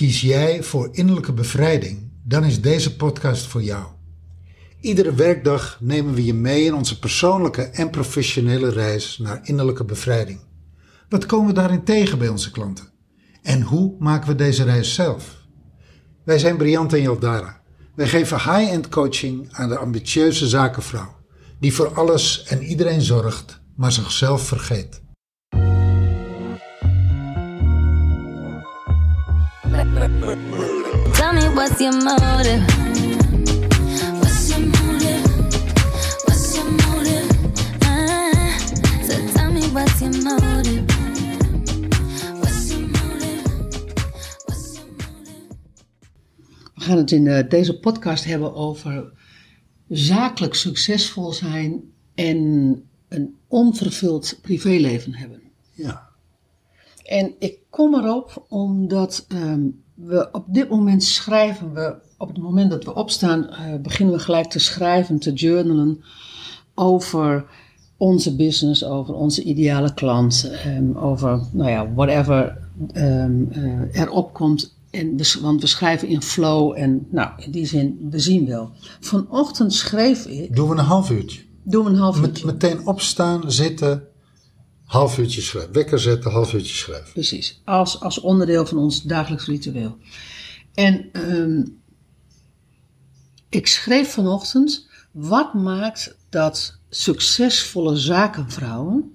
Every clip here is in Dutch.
Kies jij voor innerlijke bevrijding, dan is deze podcast voor jou. Iedere werkdag nemen we je mee in onze persoonlijke en professionele reis naar innerlijke bevrijding. Wat komen we daarin tegen bij onze klanten? En hoe maken we deze reis zelf? Wij zijn Briant en Jaldara. Wij geven high-end coaching aan de ambitieuze zakenvrouw, die voor alles en iedereen zorgt, maar zichzelf vergeet. Tell me what's your motive? What's your motive? What's your motive? Ah, so tell me what's your motive? What's your motive? What's your motive? We gaan het in eh, deze podcast hebben over zakelijk succesvol zijn en een onvervuld privéleven hebben. Ja, En ik kom erop omdat ehm, we op dit moment schrijven we, op het moment dat we opstaan, eh, beginnen we gelijk te schrijven, te journalen over onze business, over onze ideale klant, ehm, over, nou ja, whatever ehm, eh, erop komt. En we, want we schrijven in flow en, nou, in die zin, we zien wel. Vanochtend schreef ik, doen we een half uurtje. doen we een half Met, uurtje. meteen opstaan, zitten, half uurtje schrijven. Wekker zetten, half uurtje schrijven. Precies, als, als onderdeel van ons dagelijks ritueel. En ehm, ik schreef vanochtend, wat maakt dat succesvolle zakenvrouwen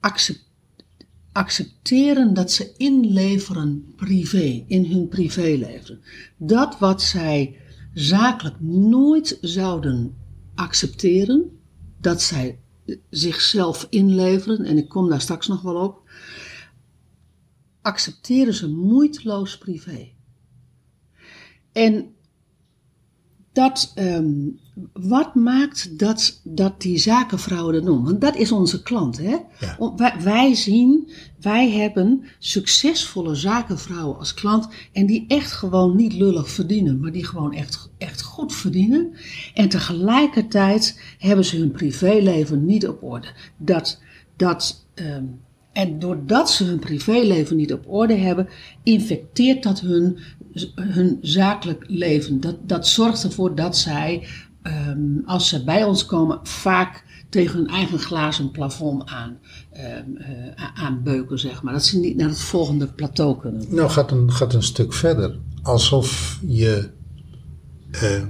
accep- accepteren dat ze inleveren privé, in hun privéleven. Dat wat zij zakelijk nooit zouden accepteren, dat zij zichzelf inleveren, en ik kom daar straks nog wel op, accepteren ze moeiteloos privé. En dat, ehm, wat maakt dat, dat die zakenvrouwen dat doen? Want dat is onze klant. Hè? Ja. Om- Wij, wij zien, wij hebben succesvolle zakenvrouwen als klant. En die echt gewoon niet lullig verdienen, maar die gewoon echt, echt goed verdienen. En tegelijkertijd hebben ze hun privéleven niet op orde. Dat, dat, ehm, en doordat ze hun privéleven niet op orde hebben, infecteert dat hun, hun zakelijk leven. Dat, dat zorgt ervoor dat zij, ehm, als ze bij ons komen, vaak tegen hun eigen glazen plafond aan, aanbeuken, zeg maar. Dat ze niet naar het volgende plateau kunnen. Nou, gaat een, gaat een stuk verder. Alsof je. eh,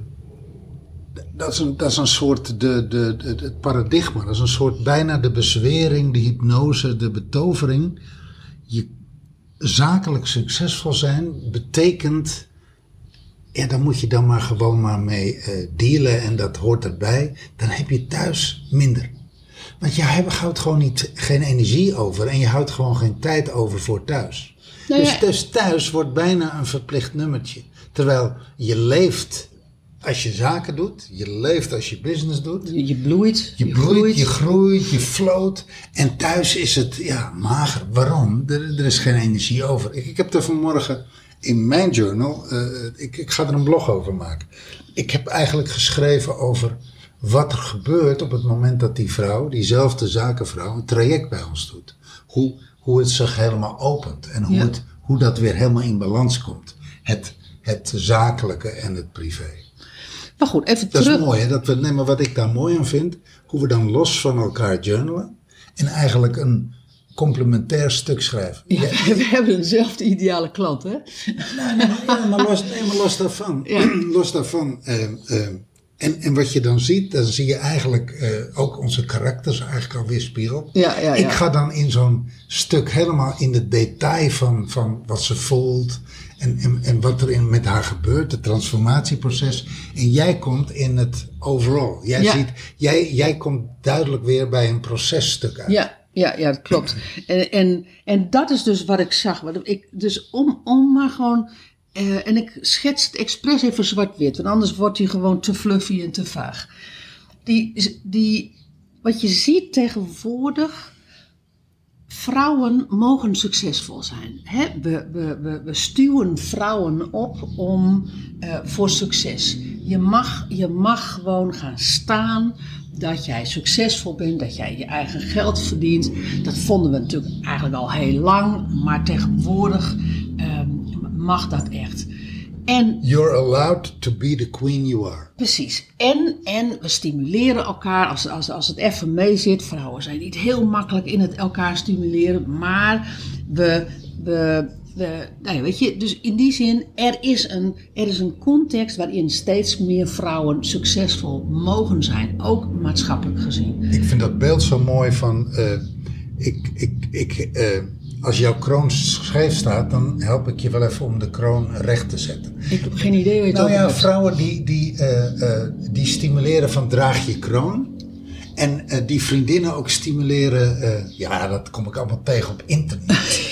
dat, is een, dat is een soort. De, de, de- het paradigma. Dat is een soort bijna de bezwering, de hypnose, de betovering. Je zakelijk succesvol zijn betekent. Ja, daar moet je dan maar gewoon maar mee eh, dealen en dat hoort erbij. Dan heb je thuis minder. Want je houdt gewoon niet, geen energie over en je houdt gewoon geen tijd over voor thuis. Nou dus, dus thuis wordt bijna een verplicht nummertje. Terwijl je leeft als je zaken doet, je leeft als je business doet. Je, je bloeit, Je, bloeit, je groeit, je floot. En thuis is het ja, mager. Waarom? Er, er is geen energie over. Ik, ik heb er vanmorgen in mijn journal, eh, ik, ik ga er een blog over maken. Ik heb eigenlijk geschreven over wat er gebeurt op het moment dat die vrouw, diezelfde zakenvrouw, een traject bij ons doet. Hoe, hoe het zich helemaal opent en hoe, Ja. het, hoe dat weer helemaal in balans komt. Het, het zakelijke en het privé. Maar goed, even Dat terug. is mooi, hè? Dat we, nee, maar wat ik daar mooi aan vind, hoe we dan los van elkaar journalen en eigenlijk een complementair stuk schrijven. Ja, we hebben eenzelfde ideale klant, hè? Ja, maar los, nee, maar los daarvan. Ja. Los daarvan. ehm, ehm, en, en wat je dan ziet, dan zie je eigenlijk eh, ook onze karakters eigenlijk alweer spiegeld. Ja, ja, ja. Ik ga dan in zo'n stuk helemaal in het detail van, van wat ze voelt. En, en, en wat er in, met haar gebeurt, het transformatieproces. En jij komt in het overall. Jij, Ja. ziet, jij, jij komt duidelijk weer bij een processtuk uit. Ja, ja, ja, dat klopt. En, en, en dat is dus wat ik zag. Wat ik, dus om, om maar gewoon. eh, en ik schets het expres even zwart-wit, want anders wordt hij gewoon te fluffy en te vaag. Die, die, wat je ziet tegenwoordig. Vrouwen mogen succesvol zijn. Hè? We, we, we, we stuwen vrouwen op om, eh, voor succes. Je mag, je mag gewoon gaan staan dat jij succesvol bent, dat jij je eigen geld verdient. Dat vonden we natuurlijk eigenlijk al heel lang, maar tegenwoordig ehm, mag dat echt. En You're allowed to be the queen you are. Precies. En, en we stimuleren elkaar als, als, als het even mee zit. Vrouwen zijn niet heel makkelijk in het elkaar stimuleren, maar we. we we, nou ja, weet je, dus in die zin, er is, een, er is een context waarin steeds meer vrouwen succesvol mogen zijn, ook maatschappelijk gezien. Ik vind dat beeld zo mooi van. eh, ik, ik, ik, eh, als jouw kroon scheef staat, dan help ik je wel even om de kroon recht te zetten. Ik heb geen idee waar je het Nou ja, vrouwen die, die, eh, eh, die stimuleren van draag je kroon. En eh, die vriendinnen ook stimuleren. ja, dat kom ik allemaal tegen op internet.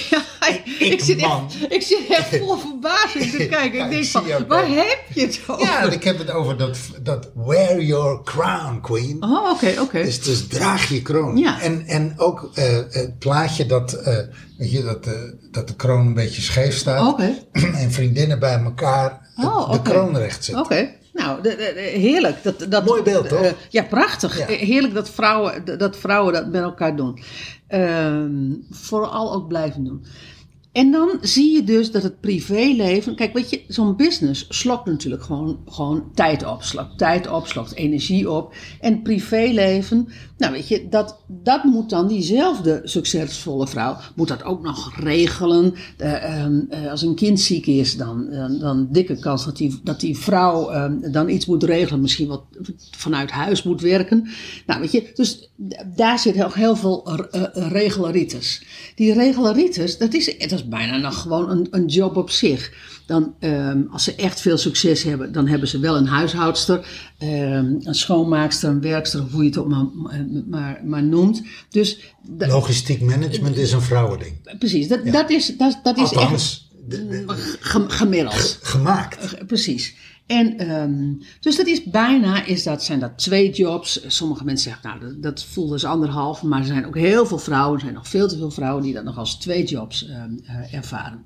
Ik, zit echt, ik zit echt vol verbazing te kijken. Ja, ik denk van, waar heb je het over? ja, ik heb het over dat, dat wear your crown, queen. Oh, oké, oké. Dus, dus draag je kroon. Ja. En, en ook eh, het plaatje dat, eh, weet je, dat, eh, dat de kroon een beetje scheef staat. Oké. En vriendinnen bij elkaar de, Oh, de kroon recht zetten. Oké. Nou, de- de- de- heerlijk. Dat, dat, Mooi beeld, toch? ja, prachtig. Ja. Heerlijk dat vrouwen, dat vrouwen dat met elkaar doen. Ehm, vooral ook blijven doen. En dan zie je dus dat het privéleven. Kijk, weet je, zo'n business slokt natuurlijk gewoon, gewoon tijd op. Slokt tijd op, slokt energie op. En privéleven, nou weet je, dat, dat moet dan diezelfde succesvolle vrouw. Moet dat ook nog regelen. Eh, ehm, eh, als een kind ziek is, dan, dan, dan dikke kans dat die, dat die vrouw ehm, dan iets moet regelen. Misschien wat vanuit huis moet werken. Nou weet je, dus daar zit nog heel veel uh, regelaritis. Die regelaritis, dat is, dat is bijna nog gewoon een, een job op zich. Dan, ehm, als ze echt veel succes hebben, dan hebben ze wel een huishoudster, ehm, een schoonmaakster, een werkster, of hoe je het ook maar, maar, maar noemt. Dus Logistiek management is een vrouwending. precies, dat, dat is, dat, dat is echt Althans, de- de- gem- gemiddeld. gemaakt. Precies. En ehm, dus dat is bijna, is dat, zijn dat twee jobs. Sommige mensen zeggen, nou, dat, dat voelt als anderhalf. Maar er zijn ook heel veel vrouwen, er zijn nog veel te veel vrouwen die dat nog als twee jobs ehm, eh, ervaren.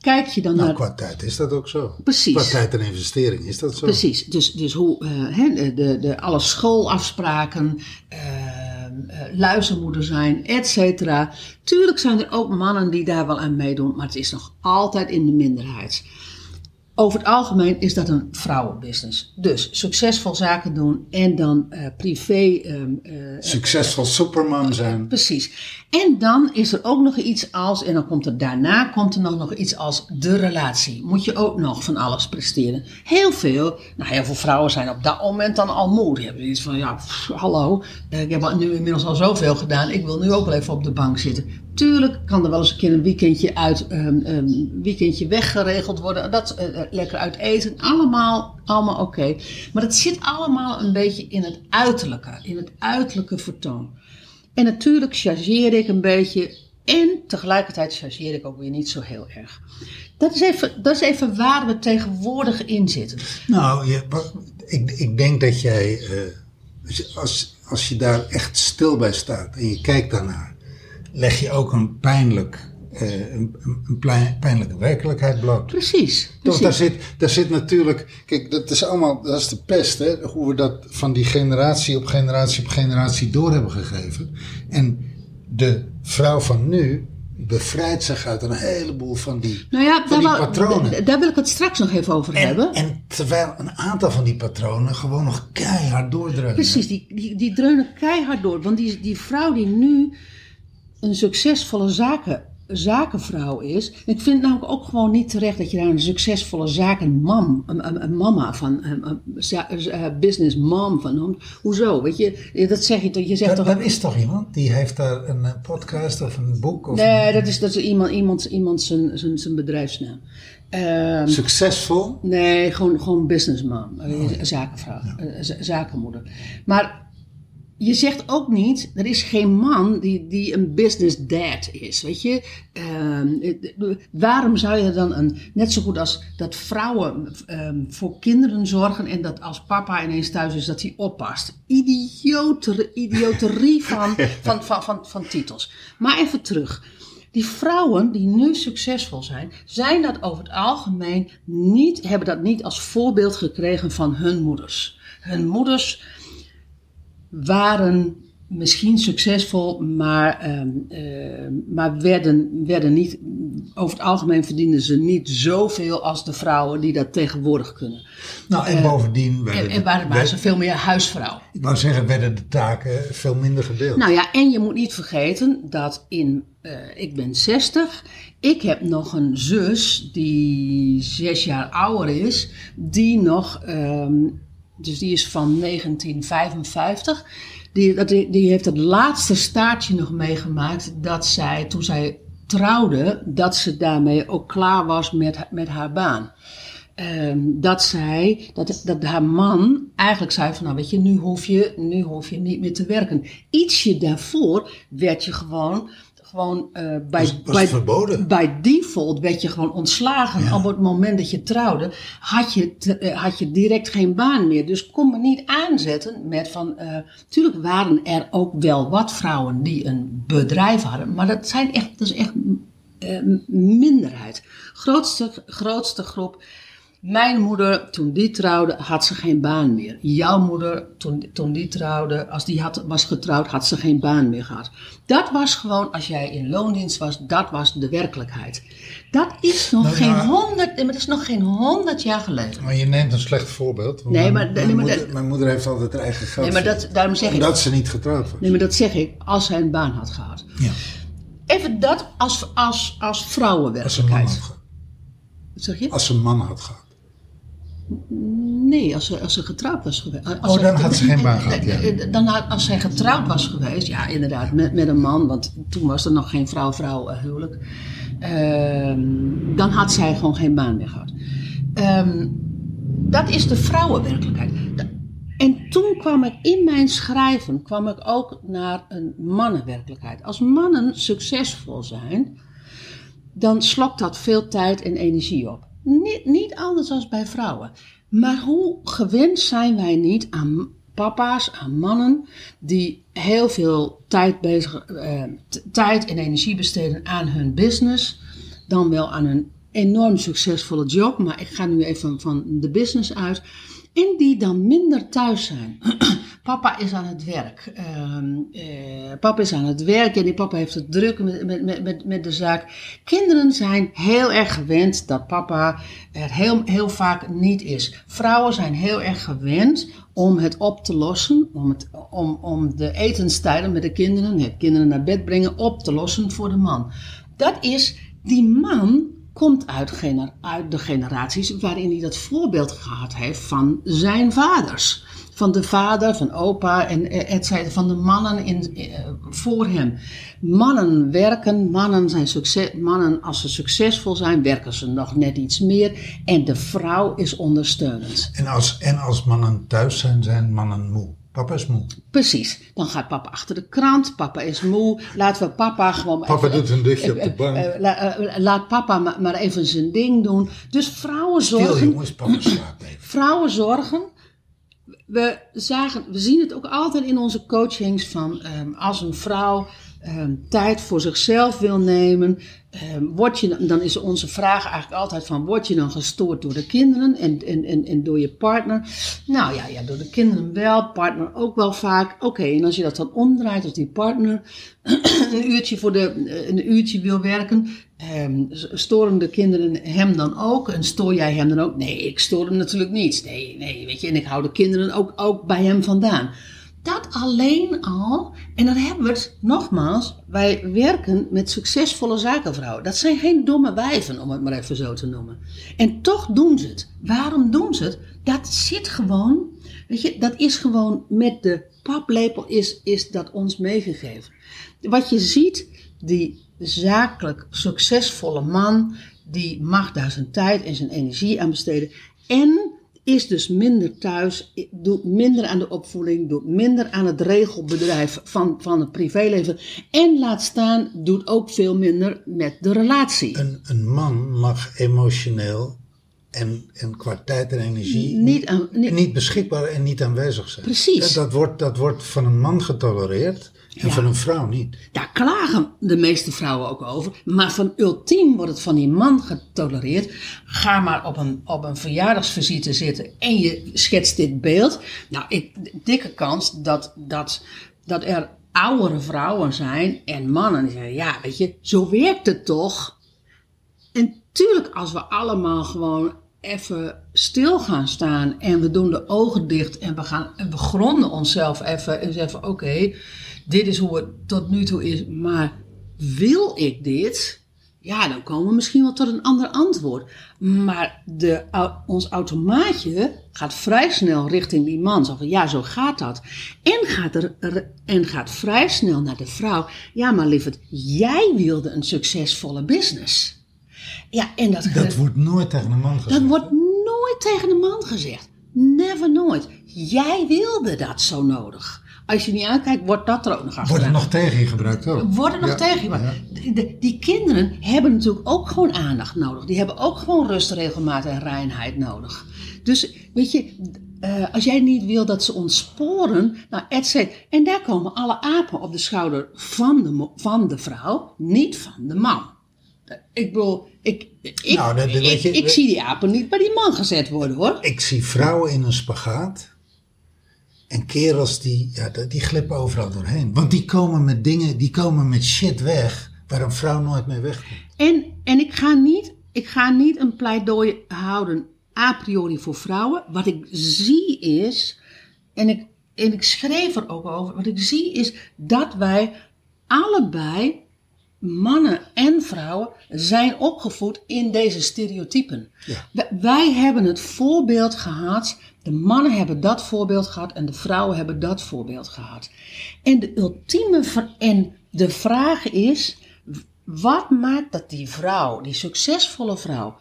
Kijk je dan Nou, naar. qua tijd is dat ook zo. Precies. Qua tijd en investering is dat zo. Precies, dus, dus hoe eh, de, de, alle schoolafspraken, ehm, eh, luizenmoeder zijn, et cetera. Tuurlijk zijn er ook mannen die daar wel aan meedoen, maar het is nog altijd in de minderheid. Over het algemeen is dat een vrouwenbusiness. Dus succesvol zaken doen en dan eh, privé. ehm, eh, Succesvol superman zijn. Precies. En dan is er ook nog iets als, en dan komt er daarna komt er nog, nog iets als de relatie. Moet je ook nog van alles presteren. Heel veel, nou heel veel vrouwen zijn op dat moment dan al moe. Die hebben iets van, ja, pff, hallo, eh, ik heb nu inmiddels al zoveel gedaan. Ik wil nu ook wel even op de bank zitten. Tuurlijk kan er wel eens een keer een weekendje, uit, ehm, een weekendje weggeregeld worden. Dat, eh, eh, lekker uit eten. Allemaal, allemaal oké. Maar het zit allemaal een beetje in het uiterlijke. In het uiterlijke vertoon. En natuurlijk chargeer ik een beetje. En tegelijkertijd chargeer ik ook weer niet zo heel erg. Dat is even, dat is even waar we tegenwoordig in zitten. Nou, je, ik, ik denk dat jij, eh, als, als je daar echt stil bij staat en je kijkt daarnaar, leg je ook een pijnlijk, eh, een, een- plein- pijnlijke werkelijkheid bloot. Precies. Toch, daar zit, daar zit natuurlijk, kijk, dat is allemaal, dat is de pest, hè, hoe we dat van die generatie op generatie op generatie door hebben gegeven. En de vrouw van nu bevrijdt zich uit een heleboel van die, nou ja, van daar, die patronen. daar wil ik het straks nog even over En, hebben. en terwijl een aantal van die patronen gewoon nog keihard doordreunen. Precies, die, die, die dreunen keihard door. Want die, die vrouw die nu een succesvolle zaken, zakenvrouw is. En ik vind het namelijk ook gewoon niet terecht dat je daar een succesvolle zakenmam, een, een, een mama van, een, een za- eh, business mom van noemt. Hoezo? Weet je, dat zeg je toch? Je zegt Dat, toch. dat is toch iemand die heeft daar een eh, podcast of een boek of Nee, dat is, dat is iemand, iemand, iemand zijn, zijn, zijn bedrijfsnaam. Ehm, succesvol. Nee, gewoon, gewoon businessman, eh, zakenvrouw, eh, zakenmoeder. Maar je zegt ook niet, er is geen man die, die een business dad is, weet je. Ehm, eh, waarom zou je dan een, net zo goed als dat vrouwen ehm, voor kinderen zorgen en dat als papa ineens thuis is, dat hij oppast. Idioter, idioterie van, van, van, van, van titels. Maar even terug. Die vrouwen die nu succesvol zijn, zijn dat over het algemeen niet, hebben dat niet als voorbeeld gekregen van hun moeders. Hun moeders waren misschien succesvol, maar, ehm, eh, maar werden, werden niet, over het algemeen verdienden ze niet zoveel als de vrouwen die dat tegenwoordig kunnen. Nou, en bovendien werden, En, en waren, werd- ze veel meer huisvrouw. ik wou zeggen, werden de taken veel minder gedeeld. Nou ja, en je moet niet vergeten dat in, eh, ik ben 60, ik heb nog een zus die zes jaar ouder is, die nog, ehm, dus die is van 1955, die, die, die heeft het laatste staartje nog meegemaakt dat zij, toen zij trouwde, dat ze daarmee ook klaar was met, met haar baan. Ehm, dat zij, dat, dat haar man eigenlijk zei van, nou weet je, nu hoef je, nu hoef je niet meer te werken. Ietsje daarvoor werd je gewoon, gewoon eh, bij, Was- was bij, default werd je gewoon ontslagen. Op het moment dat je trouwde, had je, te- eh, had je direct geen baan meer. Dus kom me niet aanzetten met van, eh tuurlijk waren er ook wel wat vrouwen die een bedrijf hadden, maar dat zijn echt, dat is echt minderheid. Grootste, grootste groep. Mijn moeder, toen die trouwde, had ze geen baan meer. Jouw moeder, toen, toen die trouwde, als die had, was getrouwd, had ze geen baan meer gehad. Dat was gewoon, als jij in loondienst was, dat was de werkelijkheid. Dat is nog, Nou geen, ja. honderd, maar dat is nog geen honderd jaar geleden. Maar je neemt een slecht voorbeeld. Nee, mijn- maar- mijn, nee, moeder, dat- mijn moeder heeft altijd haar eigen geld Nee, maar dat, daarom zeg ik, Omdat ze niet getrouwd was. nee, maar dat zeg ik, als zij een baan had gehad. Ja, Even dat als, als, als als ze een man vrouwenwerkelijkheid. had gehad. Wat zeg je? Als een man had gehad. Nee, als ze, als ze getrouwd was geweest. Als Oh, ze- dan had ze geen baan gehad, ja. Dan had, als zij getrouwd was geweest, ja, inderdaad, met, met een man, want toen was er nog geen vrouw-vrouw eh, huwelijk. Ehm, dan had zij gewoon geen baan meer gehad. Ehm, dat is de vrouwenwerkelijkheid. En toen kwam ik in mijn schrijven kwam ik ook naar een mannenwerkelijkheid. Als mannen succesvol zijn, dan slokt dat veel tijd en energie op. Niet, niet anders als bij vrouwen. Maar hoe gewend zijn wij niet aan papa's, aan mannen die heel veel tijd, bezig, eh, tijd en energie besteden aan hun business, dan wel aan een enorm succesvolle job, maar ik ga nu even van de business uit, en die dan minder thuis zijn. Papa is aan het werk. Ehm, eh, papa is aan het werk en die papa heeft het druk met, met, met, met, de zaak. Kinderen zijn heel erg gewend dat papa er heel, heel vaak niet is. Vrouwen zijn heel erg gewend om het op te lossen, om, het, om, om de etenstijden met de kinderen, het kinderen naar bed brengen, op te lossen voor de man. Dat is, die man komt uit, gener- uit de generaties waarin hij dat voorbeeld gehad heeft van zijn vaders. Van de vader, van opa en eh, et cetera, van de mannen in, eh, voor hem. Mannen werken, mannen, zijn succes, mannen als ze succesvol zijn, werken ze nog net iets meer. En de vrouw is ondersteunend. En als, en als mannen thuis zijn, zijn mannen moe. Papa is moe. Precies. Dan gaat papa achter de krant. Papa is moe. Laten we papa gewoon. Papa even- doet een dutje op de eh, bank. la- laat papa ma- maar even zijn ding doen. Dus vrouwen Stil zorgen. jongens, papa slaapt even. Vrouwen zorgen. We, zagen, we zien het ook altijd in onze coachings van ehm, als een vrouw ehm, tijd voor zichzelf wil nemen, word je, dan is onze vraag eigenlijk altijd van word je dan gestoord door de kinderen en, en, en, en door je partner? Nou ja, ja, door de kinderen wel, partner ook wel vaak. Oké, en als je dat dan omdraait als die partner een uurtje, voor de, een uurtje wil werken, ehm, storen de kinderen hem dan ook? En stoor jij hem dan ook? Nee, ik stoor hem natuurlijk niet. Nee, nee, weet je, en ik hou de kinderen ook, ook bij hem vandaan. Dat alleen al, en dan hebben we het nogmaals, wij werken met succesvolle zakenvrouwen. Dat zijn geen domme wijven, om het maar even zo te noemen. En toch doen ze het. Waarom doen ze het? Dat zit gewoon, weet je, dat is gewoon met de paplepel is, is dat ons meegegeven. Wat je ziet, die zakelijk succesvolle man, die mag daar zijn tijd en zijn energie aan besteden. En is dus minder thuis, doet minder aan de opvoeding, doet minder aan het regelbedrijf van, van het privéleven. En laat staan, doet ook veel minder met de relatie. Een, een man mag emotioneel en, en qua tijd en energie Niet aan- niet- niet beschikbaar en niet aanwezig zijn. Precies. Dat, dat, wordt, dat wordt van een man getolereerd En Ja. van een vrouw niet. Daar klagen de meeste vrouwen ook over. Maar van ultiem wordt het van die man getolereerd. Ga maar op een, op een verjaardagsvisite zitten en je schetst dit beeld. Nou, ik, dikke kans dat, dat, dat er oudere vrouwen zijn en mannen die zeggen: Ja, weet je, zo werkt het toch? En tuurlijk, als we allemaal gewoon even stil gaan staan en we doen de ogen dicht en we, gaan, en we gronden onszelf even en zeggen: Oké, dit is hoe het tot nu toe is, maar wil ik dit? Ja, dan komen we misschien wel tot een ander antwoord. Maar de, ons automaatje gaat vrij snel richting die man. Zo van, ja, zo gaat dat. En gaat, er, en gaat vrij snel naar de vrouw. Ja, maar lieverd, jij wilde een succesvolle business. Ja, en dat, Dat wordt nooit tegen een man gezegd. dat wordt nooit tegen de man gezegd. Never nooit. Jij wilde dat zo nodig. Als je niet aankijkt, wordt dat er ook nog Wordt achteraan. het nog tegen je gebruikt ook? Worden nog Ja, tegen je. Ja. de- die kinderen hebben natuurlijk ook gewoon aandacht nodig. Die hebben ook gewoon rust, regelmaat en reinheid nodig. Dus weet je, eh, als jij niet wil dat ze ontsporen, nou, et cetera. En daar komen alle apen op de schouder van de, van de vrouw, niet van de man. Ik bedoel, ik, ik, Nou, dat- dat weet ik, je- ik zie die apen niet bij die man gezet worden hoor. Ik zie vrouwen in een spagaat. En kerels die, ja, die glippen overal doorheen. Want die komen met dingen, die komen met shit weg waar een vrouw nooit mee wegkomt. En, en ik, ga niet, ik ga niet een pleidooi houden a priori voor vrouwen. Wat ik zie is, en ik, en ik schreef er ook over, wat ik zie is dat wij allebei, mannen en vrouwen, zijn opgevoed in deze stereotypen. Ja. Wij- Wij hebben het voorbeeld gehad, de mannen hebben dat voorbeeld gehad en de vrouwen hebben dat voorbeeld gehad. En de ultieme en de vraag is, wat maakt dat die vrouw, die succesvolle vrouw,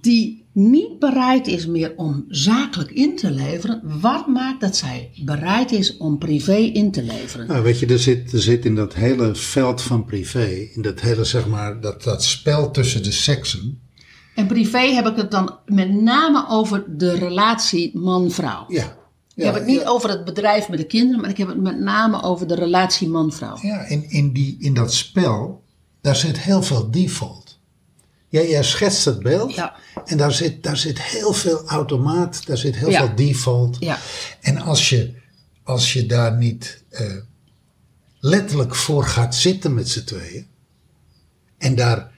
die niet bereid is meer om zakelijk in te leveren, wat maakt dat zij bereid is om privé in te leveren? Nou, weet je, er zit, er zit in dat hele veld van privé, in dat hele, zeg maar, dat, dat spel tussen de seksen. En privé heb ik het dan met name over de relatie man-vrouw. Ja. Ik heb het niet ja. over het bedrijf met de kinderen, maar ik heb het met name over de relatie man-vrouw. Ja, in, in, die, in dat spel, daar zit heel veel default. Jij, jij schetst het beeld Ja. en daar zit, daar zit heel veel automaat, daar zit heel Ja. veel default. Ja. En als je, als je daar niet eh, letterlijk voor gaat zitten met z'n tweeën en daar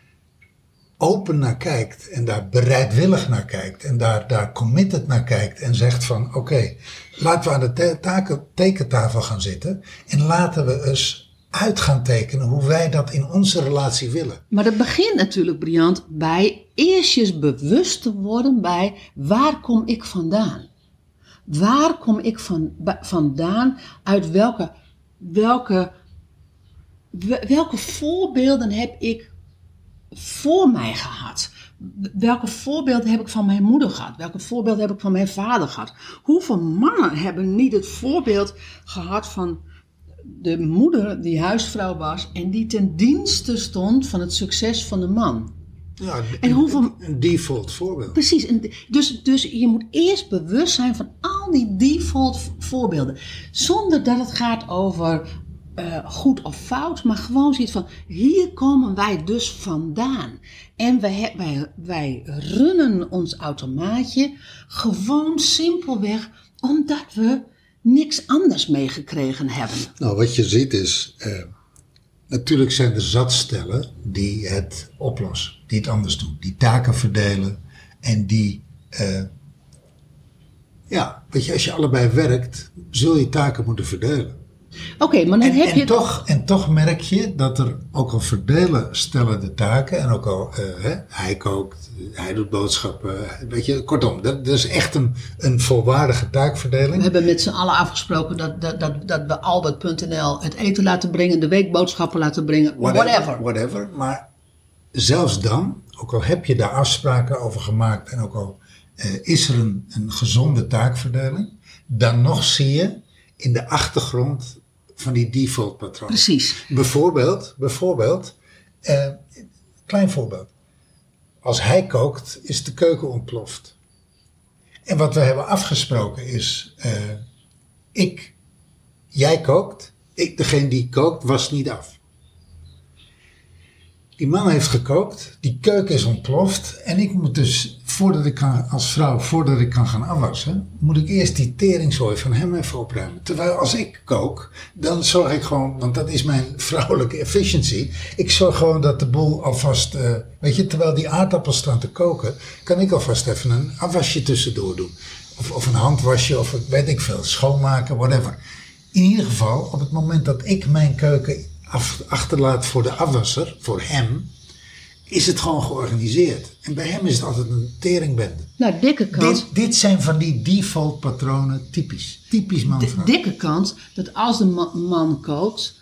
open naar kijkt en daar bereidwillig naar kijkt en daar, daar committed naar kijkt en zegt van oké, laten we aan de te- taken, tekentafel gaan zitten en laten we eens uit gaan tekenen hoe wij dat in onze relatie willen. Maar dat begint natuurlijk, Briant, bij eerstjes bewust te worden bij waar kom ik vandaan? Waar kom ik van, vandaan? Uit welke, welke, we- welke voorbeelden heb ik voor mij gehad? Welke voorbeelden heb ik van mijn moeder gehad? Welke voorbeelden heb ik van mijn vader gehad? Hoeveel mannen hebben niet het voorbeeld gehad van de moeder die huisvrouw was en die ten dienste stond van het succes van de man? Ja, En hoeveel- een default voorbeeld. Precies, dus, dus je moet eerst bewust zijn van al die default voorbeelden. Zonder dat het gaat over eh, goed of fout, maar gewoon zoiets van: hier komen wij dus vandaan. En wij, wij, wij runnen ons automaatje gewoon simpelweg omdat we niks anders meegekregen hebben. Nou, wat je ziet is, eh, natuurlijk zijn er zatstellen die het oplossen, die het anders doen, die taken verdelen en die, eh, ja, weet je, als je allebei werkt, zul je taken moeten verdelen. Oké, maar dan En, heb en, je. toch, en toch merk je dat er, ook al verdelen stellen de taken, en ook al eh, hè, hij kookt, hij doet boodschappen, weet je, kortom, dat, dat is echt een, een volwaardige We taakverdeling. hebben met z'n allen afgesproken dat, dat, dat, dat we Albert.nl het eten laten brengen, de weekboodschappen laten brengen, whatever. whatever. Maar zelfs dan, ook al heb je daar afspraken over gemaakt en ook al eh, is er een, een gezonde taakverdeling, dan nog zie je in de achtergrond van die default patroon. Precies. Bijvoorbeeld, bijvoorbeeld, eh, klein voorbeeld. Als hij kookt, is de keuken ontploft. En wat we hebben afgesproken is, eh, ik, jij kookt ik, degene die kookt, was niet af. Die man heeft gekookt, die keuken is ontploft. En ik moet dus, voordat ik kan, als vrouw, voordat ik kan gaan afwassen, moet ik eerst die teringzooi van hem even opruimen. Terwijl als ik kook, dan zorg ik gewoon, want dat is mijn vrouwelijke efficiency. Ik zorg gewoon dat de boel alvast, eh, weet je, terwijl die aardappels staan te koken, kan ik alvast even een afwasje tussendoor doen. Of, of een handwasje, of weet ik veel, schoonmaken, whatever. In ieder geval, op het moment dat ik mijn keuken achterlaat voor de afwasser, voor hem, is het gewoon georganiseerd. En bij hem is het altijd een teringbende. Nou, dikke kans. Dit, dit zijn van die default patronen typisch. Typisch man de vrouw. dikke kans dat als de ma- man kookt,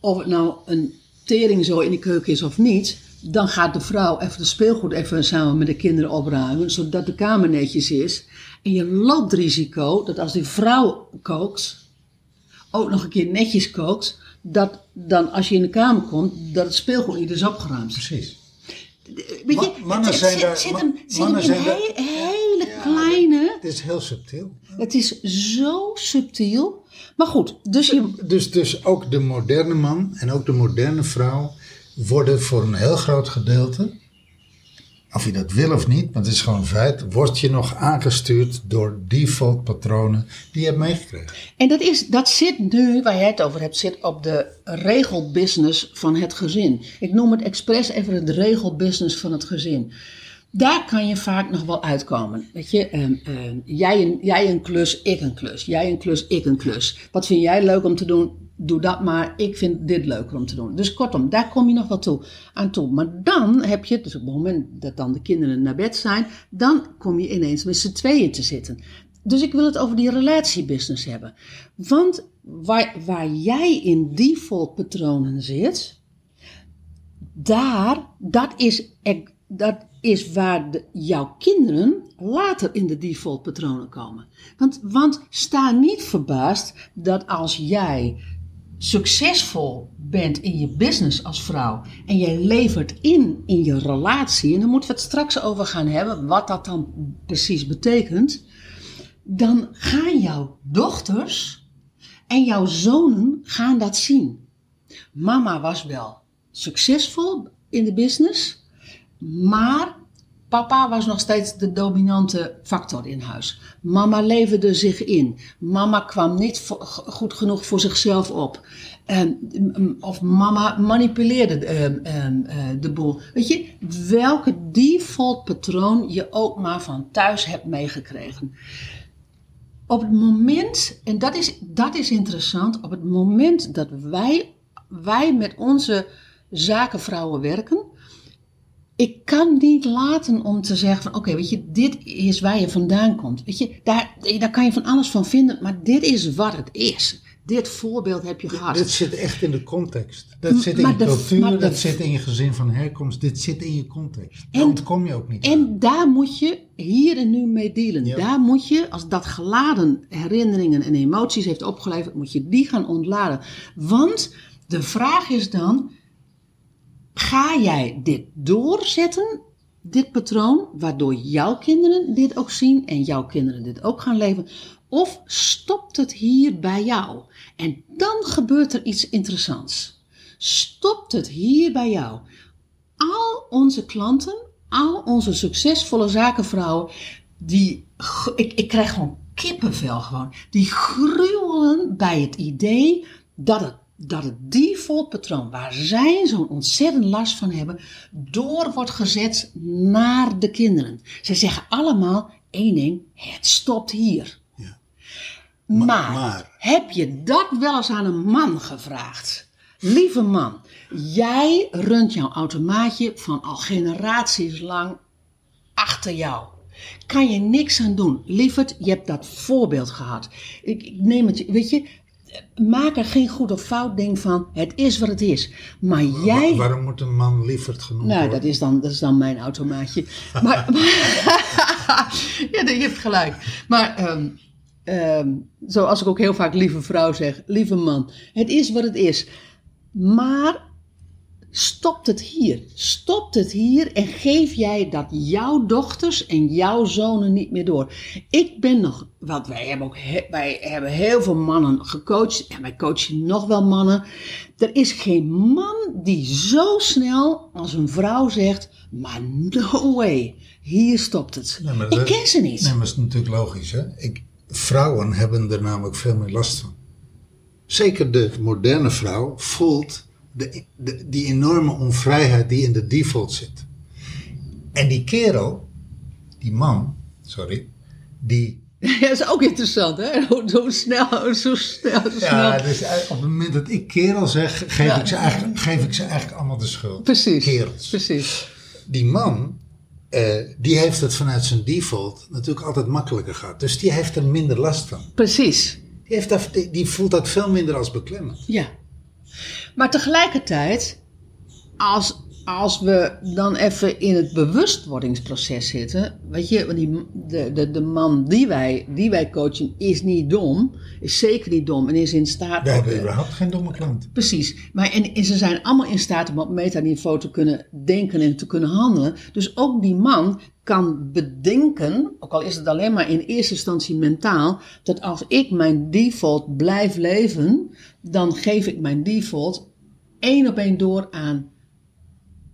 of het nou een tering zo in de keuken is of niet, dan gaat de vrouw even de speelgoed even samen met de kinderen opruimen, zodat de kamer netjes is. En je loopt het risico dat als die vrouw kookt, ook nog een keer netjes kookt, dat dan als je in de kamer komt, dat het speelgoed niet is opgeruimd. Precies. Weet je, mannen het, zijn zit, daar- zit hem, zit hem in he- hele Ja, kleine. Dit is heel subtiel. Het is zo subtiel. Maar goed, dus je, Dus, dus ook de moderne man en ook de moderne vrouw worden voor een heel groot gedeelte, of je dat wil of niet, maar het is gewoon feit, word je nog aangestuurd door default patronen die je hebt meegekregen. En dat, is, dat zit nu, waar jij het over hebt, zit op de regelbusiness van het gezin. Ik noem het expres even het regelbusiness van het gezin. Daar kan je vaak nog wel uitkomen. Weet je, ehm, ehm, jij, een, jij een klus, ik een klus. Jij een klus, ik een klus. Wat vind jij leuk om te doen? Doe dat maar. Ik vind dit leuker om te doen. Dus kortom, daar kom je nog wel toe, aan toe. Maar dan heb je, dus op het moment dat dan de kinderen naar bed zijn, dan kom je ineens met z'n tweeën te zitten. Dus ik wil het over die relatiebusiness hebben. Want waar, waar jij in default patronen zit, daar, dat is, dat is waar jouw kinderen later in de default patronen komen. Want, want sta niet verbaasd dat als jij succesvol bent in je business als vrouw en jij levert in in je relatie, en daar moeten we het straks over gaan hebben, wat dat dan precies betekent, dan gaan jouw dochters en jouw zonen gaan dat zien. Mama was wel succesvol in de business, maar papa was nog steeds de dominante factor in huis. Mama leverde zich in. Mama kwam niet goed genoeg voor zichzelf op. En, mm, of mama manipuleerde ehm, ehm, eh, de boel. Weet je, welke default patroon je ook maar van thuis hebt meegekregen. Op het moment, en dat is, dat is interessant, op het moment dat wij, wij met onze zakenvrouwen werken, ik kan niet laten om te zeggen van oké, weet je, dit is waar je vandaan komt. Weet je, daar, daar kan je van alles van vinden, maar dit is wat het is. Dit voorbeeld heb je gehad. Dit zit echt in de context. Dat zit in je de- cultuur, dat zit in je gezin van herkomst, dit zit in je context. Daar En- ontkom je ook niet aan. En daar moet je hier en nu mee dealen. Ja. Daar moet je, als dat geladen herinneringen en emoties heeft opgeleverd, moet je die gaan ontladen. Want de vraag is dan, ga jij dit doorzetten, dit patroon, waardoor jouw kinderen dit ook zien en jouw kinderen dit ook gaan leven? Of stopt het hier bij jou? En dan gebeurt er iets interessants. Stopt het hier bij jou? al onze klanten, al onze succesvolle zakenvrouwen, die, ik, ik krijg gewoon kippenvel gewoon, die gruwelen bij het idee dat het, dat het default patroon waar zij zo'n ontzettend last van hebben, door wordt gezet naar de kinderen. Ze zeggen allemaal één ding, het stopt hier. Ja. Maar, maar- heb je dat wel eens aan een man gevraagd? Lieve man, jij runt jouw automaatje van al generaties lang achter jou. Kan je niks aan doen. Lieverd, je hebt dat voorbeeld gehad. Ik, ik neem het, weet je, maak er geen goed of fout ding van. Het is wat het is. Maar jij... Wa- waarom moet een man lieverd genoemd Nou, worden? dat is dan, dat is dan mijn automaatje. Maar, ja, je hebt gelijk. Maar ehm, ehm, zoals ik ook heel vaak lieve vrouw zeg, lieve man, het is wat het is. Maar stopt het hier. Stopt het hier en geef jij dat jouw dochters en jouw zonen niet meer door. Ik ben nog, want wij hebben ook wij hebben heel veel mannen gecoacht en wij coachen nog wel mannen. Er is geen man die zo snel als een vrouw zegt, maar no way, hier stopt het. Ik dat- ken ze niet. Nee, maar dat is natuurlijk logisch. Hè? Ik, vrouwen hebben er namelijk veel meer last van. Zeker de moderne vrouw voelt de, de, die enorme onvrijheid die in de default zit. En die kerel, die man, sorry, die. Ja, dat is ook interessant, hè? Hoe snel, zo snel, zo snel. Ja, dus op het moment dat ik kerel zeg, geef, Ja. ik, ze eigenlijk, geef ik ze eigenlijk allemaal de schuld. Precies. Kerels. Precies. Die man, eh, die heeft het vanuit zijn default natuurlijk altijd makkelijker gehad. Dus die heeft er minder last van. Precies. Die, heeft dat, die, die voelt dat veel minder als beklemmend. Ja. Maar tegelijkertijd, als, als we dan even in het bewustwordingsproces zitten, weet je, want die, de, de, de man die wij, die wij coachen is niet dom, is zeker niet dom en is in staat. We hebben überhaupt geen domme klant. Precies. Maar en, en ze zijn allemaal in staat om op metaniveau te kunnen denken en te kunnen handelen. Dus ook die man kan bedenken, ook al is het alleen maar in eerste instantie mentaal, dat als ik mijn default blijf leven, dan geef ik mijn default één op één door aan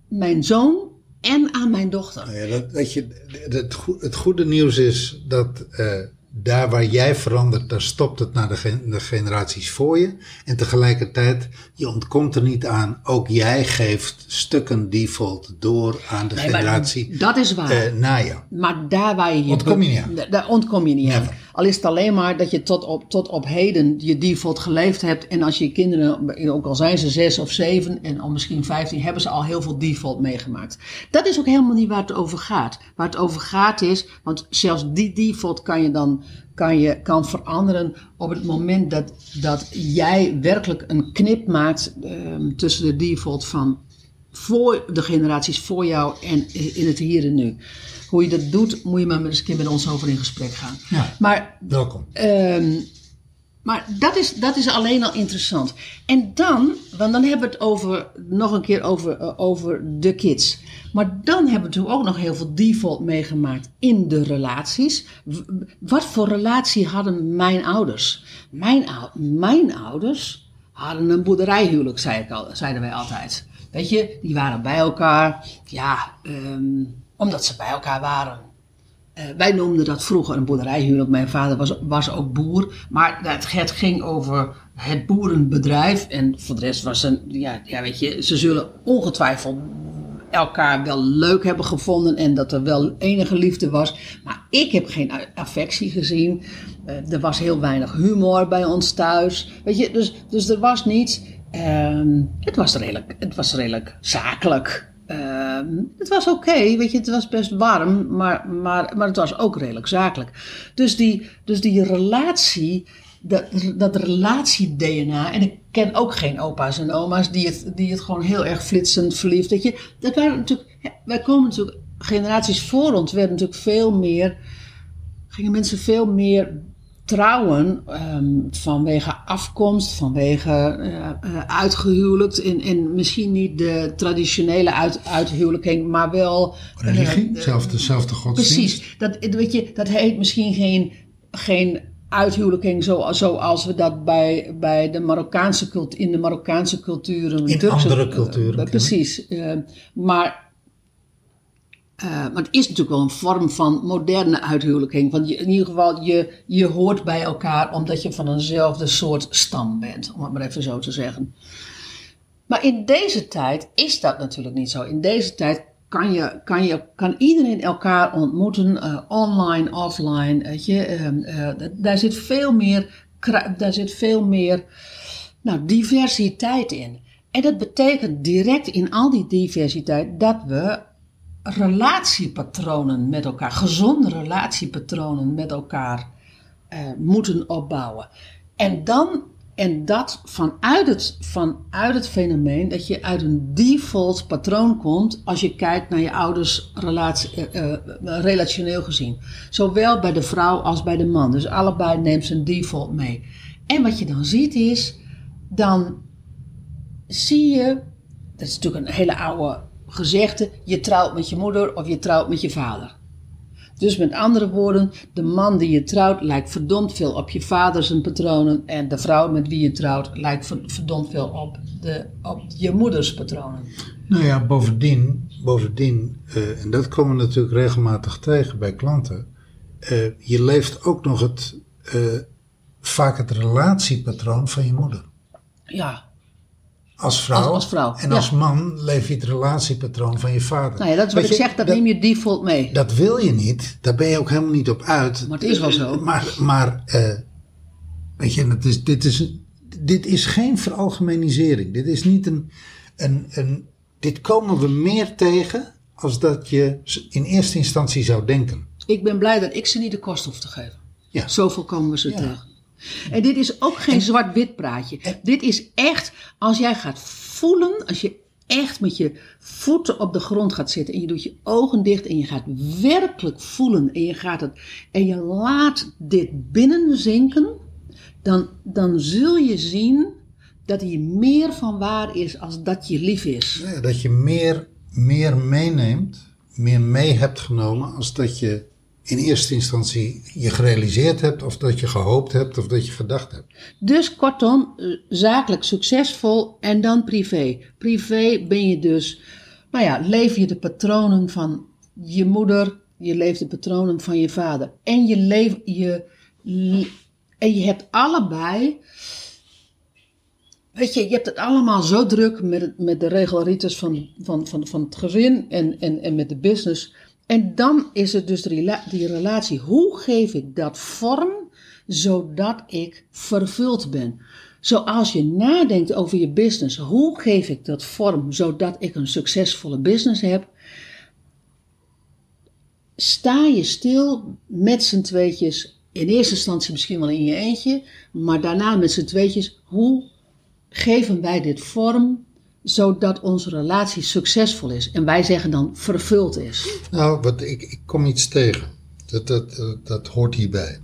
mijn zoon en aan mijn dochter. Nou ja, dat, dat je, het, goe- het goede nieuws is dat eh, daar waar jij verandert, daar stopt het naar de, gen- de generaties voor je. En tegelijkertijd, je ontkomt er niet aan, ook jij geeft stukken default door aan de Nee, generatie dat is waar. eh, na jou. Maar daar waar je. Ontkom je niet aan. Da- Daar ontkom je niet aan. Al is het alleen maar dat je tot op, tot op heden je default geleefd hebt. En als je kinderen, ook al zijn ze zes of zeven en al misschien vijftien, hebben ze al heel veel default meegemaakt. Dat is ook helemaal niet waar het over gaat. Waar het over gaat is, want zelfs die default kan je dan kan, je, kan veranderen op het moment dat, dat jij werkelijk een knip maakt ehm, tussen de default van voor de generaties voor jou en in het hier en nu. Hoe je dat doet, moet je maar eens een keer met ons over in gesprek gaan. Ja. Maar, Welkom. ehm, maar dat, is, dat is alleen al interessant. En dan, want dan hebben we het over, nog een keer over, eh, over de kids. Maar dan hebben we natuurlijk ook nog heel veel default meegemaakt in de relaties. Wat voor relatie hadden mijn ouders? Mijn, mijn ouders hadden een boerderijhuwelijk, zei ik al, zeiden wij altijd. Weet je, die waren bij elkaar, ja, ehm, omdat ze bij elkaar waren. Eh, wij noemden dat vroeger een boerderijhuwelijk. Mijn vader was, was ook boer. Maar het, ging over het boerenbedrijf. En voor de rest was een, ja, ja, weet je, ze zullen ongetwijfeld elkaar wel leuk hebben gevonden en dat er wel enige liefde was. Maar ik heb geen affectie gezien. Eh, er was heel weinig humor bij ons thuis. Weet je, dus, dus er was niets. Ehm, het, was redelijk, het was redelijk zakelijk. Ehm, het was oké, weet je, het was best warm, maar, maar, maar het was ook redelijk zakelijk. Dus die, dus die relatie, dat, dat relatie-DNA, en ik ken ook geen opa's en oma's die het, die het gewoon heel erg flitsend verliefd. Dat je, dat waren natuurlijk, wij komen natuurlijk, generaties voor ons werden natuurlijk veel meer, gingen mensen veel meer trouwen ehm, vanwege afkomst, vanwege eh, eh, uitgehuwelijkt. En, en misschien niet de traditionele uit, uithuwelijking, maar wel... Religie, eh, zelfde, godsdienst. Precies. Dat, weet je, dat heet misschien geen, geen uithuwelijking zo, zoals we dat bij, bij de Marokkaanse cultuur, in de Marokkaanse cultuur... en In Turkse- andere culturen eh, precies. Eh, maar, eh, maar het is natuurlijk wel een vorm van moderne uithuwelijking. Want je, in ieder geval, je, je hoort bij elkaar omdat je van eenzelfde soort stam bent. Om het maar even zo te zeggen. Maar in deze tijd is dat natuurlijk niet zo. In deze tijd kan, je, kan, je, kan iedereen elkaar ontmoeten, eh, online, offline. Je, Ehm, eh, daar zit veel meer, daar zit veel meer nou, diversiteit in. En dat betekent direct in al die diversiteit dat we relatiepatronen met elkaar, gezonde relatiepatronen met elkaar eh, moeten opbouwen. En dan, en dat vanuit het, vanuit het fenomeen dat je uit een default patroon komt als je kijkt naar je ouders relatie, eh, eh, relationeel gezien. Zowel bij de vrouw als bij de man. Dus allebei neemt ze een default mee. En wat je dan ziet is, dan zie je dat is natuurlijk een hele oude gezegde, je trouwt met je moeder of je trouwt met je vader. Dus met andere woorden, de man die je trouwt lijkt verdomd veel op je vader zijn patronen en de vrouw met wie je trouwt lijkt ver- verdomd veel op, de, op je moeders patronen. Nou ja, bovendien, bovendien eh, en dat komen we natuurlijk regelmatig tegen bij klanten. eh, je leeft ook nog het, eh, vaak het relatiepatroon van je moeder. Ja, Als vrouw. Als- als vrouw, En ja. als man leef je het relatiepatroon van je vader. nou ja, dat is wat Weet ik je, zeg, dat neem je default mee. Dat wil je niet. Daar ben je ook helemaal niet op uit. Maar het is wel zo. Maar, maar eh, weet je, het is, dit, is, dit is geen veralgemenisering. Dit is niet een, een, een. Dit komen we meer tegen als dat je in eerste instantie zou denken. Ik ben blij dat ik ze niet de kost hoef te geven. Ja. Zoveel komen we ze Ja. tegen. En dit is ook geen zwart-wit praatje. Dit is echt, als jij gaat voelen, als je echt met je voeten op de grond gaat zitten en je doet je ogen dicht en je gaat werkelijk voelen en je gaat het en je laat dit binnenzinken, dan, dan zul je zien dat hier meer van waar is als dat je lief is. Ja, Dat je meer, meer meeneemt, meer mee hebt genomen als dat je in eerste instantie je gerealiseerd hebt, of dat je gehoopt hebt, of dat je gedacht hebt. Dus kortom, zakelijk succesvol en dan privé. Privé ben je dus, nou ja, leef je de patronen van je moeder, je leeft de patronen van je vader. En je, leef, je, en je hebt allebei, weet je, je hebt het allemaal zo druk met, met de regelrites van, van, van, van het gezin en, en, en met de business. En dan is het dus die relatie. Hoe geef ik dat vorm zodat ik vervuld ben? Zoals je nadenkt over je business, hoe geef ik dat vorm zodat ik een succesvolle business heb? Sta je stil met z'n tweetjes, in eerste instantie misschien wel in je eentje, maar daarna met z'n tweetjes, hoe geven wij dit vorm zodat onze relatie succesvol is? En wij zeggen dan vervuld is. Nou, wat, ik, ik kom iets tegen. Dat, dat, dat, dat hoort hierbij.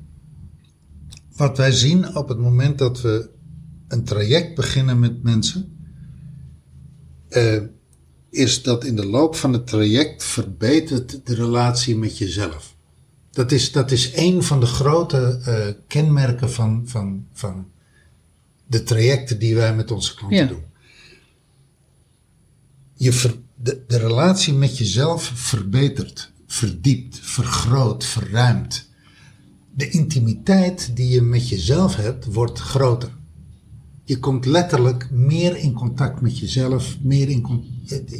Wat wij zien op het moment dat we een traject beginnen met mensen, eh, is dat in de loop van het traject verbetert de relatie met jezelf. Dat is, dat is een van de grote eh, kenmerken van, van, van de trajecten die wij met onze klanten Ja. doen. Je de, de relatie met jezelf verbetert, verdiept, vergroot, verruimt. De intimiteit die je met jezelf hebt, wordt groter. Je komt letterlijk meer in contact met jezelf, meer in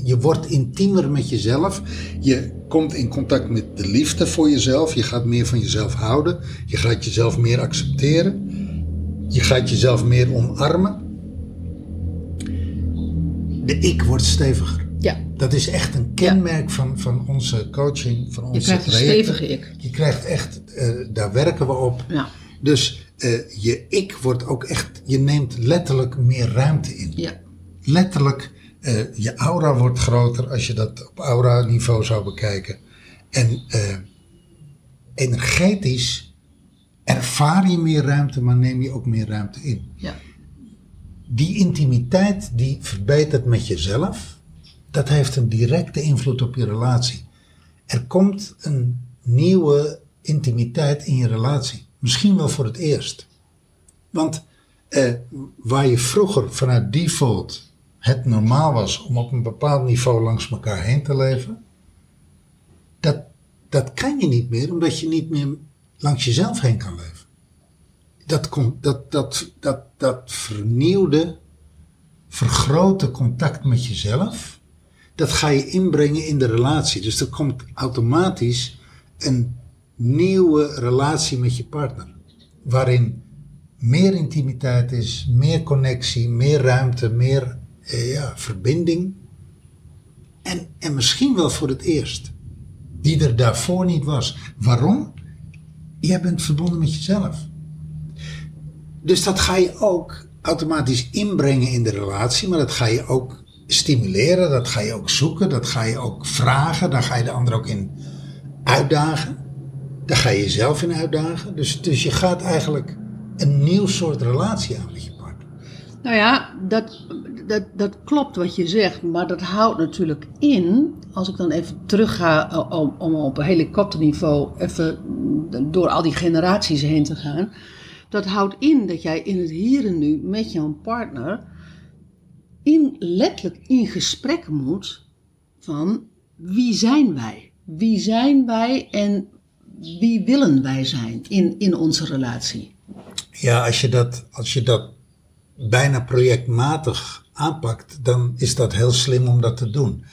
je wordt intiemer met jezelf. Je komt in contact met de liefde voor jezelf. Je gaat meer van jezelf houden. Je gaat jezelf meer accepteren. Je gaat jezelf meer omarmen. De ik wordt steviger. Ja, Dat is echt een kenmerk van, van onze coaching, van onze je krijgt een stevige ik. Je krijgt echt, eh, daar werken we op. Ja, Dus eh, je ik wordt ook echt, je neemt letterlijk meer ruimte in. ja. Letterlijk, eh, je aura wordt groter als je dat op aura-niveau zou bekijken. En energetisch ervaar je meer ruimte, maar neem je ook meer ruimte in. ja. Die intimiteit die verbetert met jezelf, dat heeft een directe invloed op je relatie. Er komt een nieuwe intimiteit in je relatie. Misschien wel voor het eerst. Want eh, waar je vroeger vanuit default het normaal was om op een bepaald niveau langs elkaar heen te leven, dat, dat kan je niet meer, omdat je niet meer langs jezelf heen kan leven. Dat, dat, dat, dat, dat vernieuwde, vergrote contact met jezelf, dat ga je inbrengen in de relatie. Dus er komt automatisch een nieuwe relatie met je partner. Waarin meer intimiteit is, meer connectie, meer ruimte, meer eh, ja, verbinding. En, en misschien wel voor het eerst. Die er daarvoor niet was. Waarom? Jij bent verbonden met jezelf. Dus dat ga je ook automatisch inbrengen in de relatie, maar dat ga je ook stimuleren, dat ga je ook zoeken, dat ga je ook vragen, daar ga je de ander ook in uitdagen. Daar ga je jezelf in uitdagen. Dus, dus je gaat eigenlijk een nieuw soort relatie aan met je partner. Nou ja, dat, dat, dat klopt wat je zegt, maar dat houdt natuurlijk in, als ik dan even terug ga om, om op helikopterniveau even door al die generaties heen te gaan. Dat houdt in dat jij in het hier en nu met jouw partner in, letterlijk in gesprek moet van wie zijn wij? Wie zijn wij en wie willen wij zijn in, in onze relatie? Ja, als je dat, als je dat bijna projectmatig aanpakt, dan is dat heel slim om dat te doen.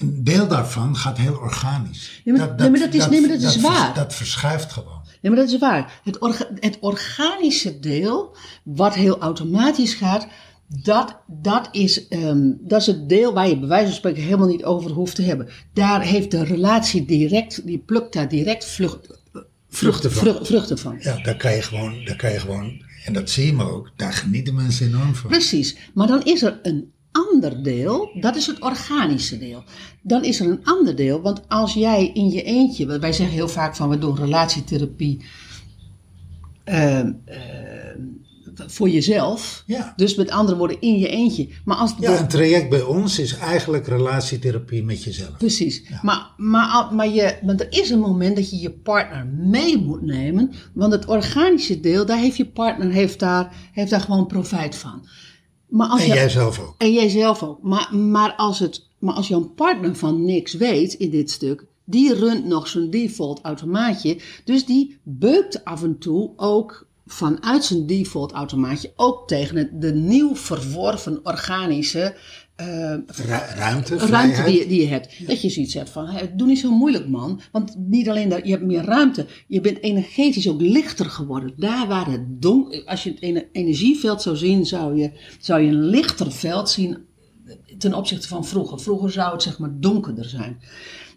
Een deel daarvan gaat heel organisch. Nee, maar- nee, maar dat is- nee, maar dat is vers- waar. Dat verschuift gewoon. Nee, maar dat is waar. Het, orga- het organische deel, wat heel automatisch gaat, dat, dat, is, ehm, dat is het deel waar je bij wijze van spreken helemaal niet over hoeft te hebben. Daar heeft de relatie direct, die plukt daar direct vlucht, Vruchten van. vrucht- vruchten van. Ja, daar kan je gewoon, daar kan je gewoon, en dat zie je maar ook, daar genieten mensen enorm van. Precies. Maar dan is er een ander deel, dat is het organische deel. Dan is er een ander deel, want als jij in je eentje, want wij zeggen heel vaak van we doen relatietherapie ehm, ehm, voor jezelf. Ja. Dus met andere woorden, in je eentje. Maar als Ja, een traject bij ons is eigenlijk relatietherapie met jezelf. Precies. Maar, maar, maar, je, maar er is een moment dat je je partner mee moet nemen. Want het organische deel, daar heeft je partner heeft daar, heeft daar gewoon profijt van. Maar als En jij zelf ook. En jij zelf ook. Maar, maar, als het, maar als jouw partner van niks weet in dit stuk, die runt nog zijn default automaatje. Dus die beukt af en toe ook vanuit zijn default automaatje ook tegen het, de nieuw verworven organische eh, Ru- ruimte, ruimte die, je- die je hebt. Dat je zoiets hebt van, doe niet zo moeilijk man. Want niet alleen dat, je hebt meer ruimte. Je bent energetisch ook lichter geworden. Daar waar het donker, als je het ene- energieveld zou zien, zou je, zou je een lichter veld zien ten opzichte van vroeger. Vroeger zou het zeg maar donkerder zijn.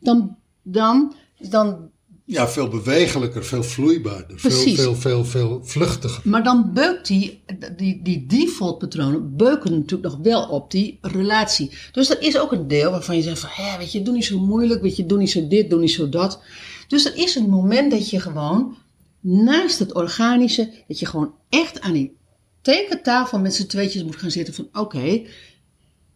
Dan, dan, dan Ja, veel bewegelijker, veel vloeibaarder, veel, Precies. veel, veel, veel vluchtiger. Maar dan beukt die, die, die default patronen beuken natuurlijk nog wel op die relatie. Dus er is ook een deel waarvan je zegt van, hé, weet je, doe niet zo moeilijk, weet je, doe niet zo dit, doe niet zo dat. Dus er is een moment dat je gewoon, naast het organische, dat je gewoon echt aan die tekentafel met z'n tweetjes moet gaan zitten van, oké,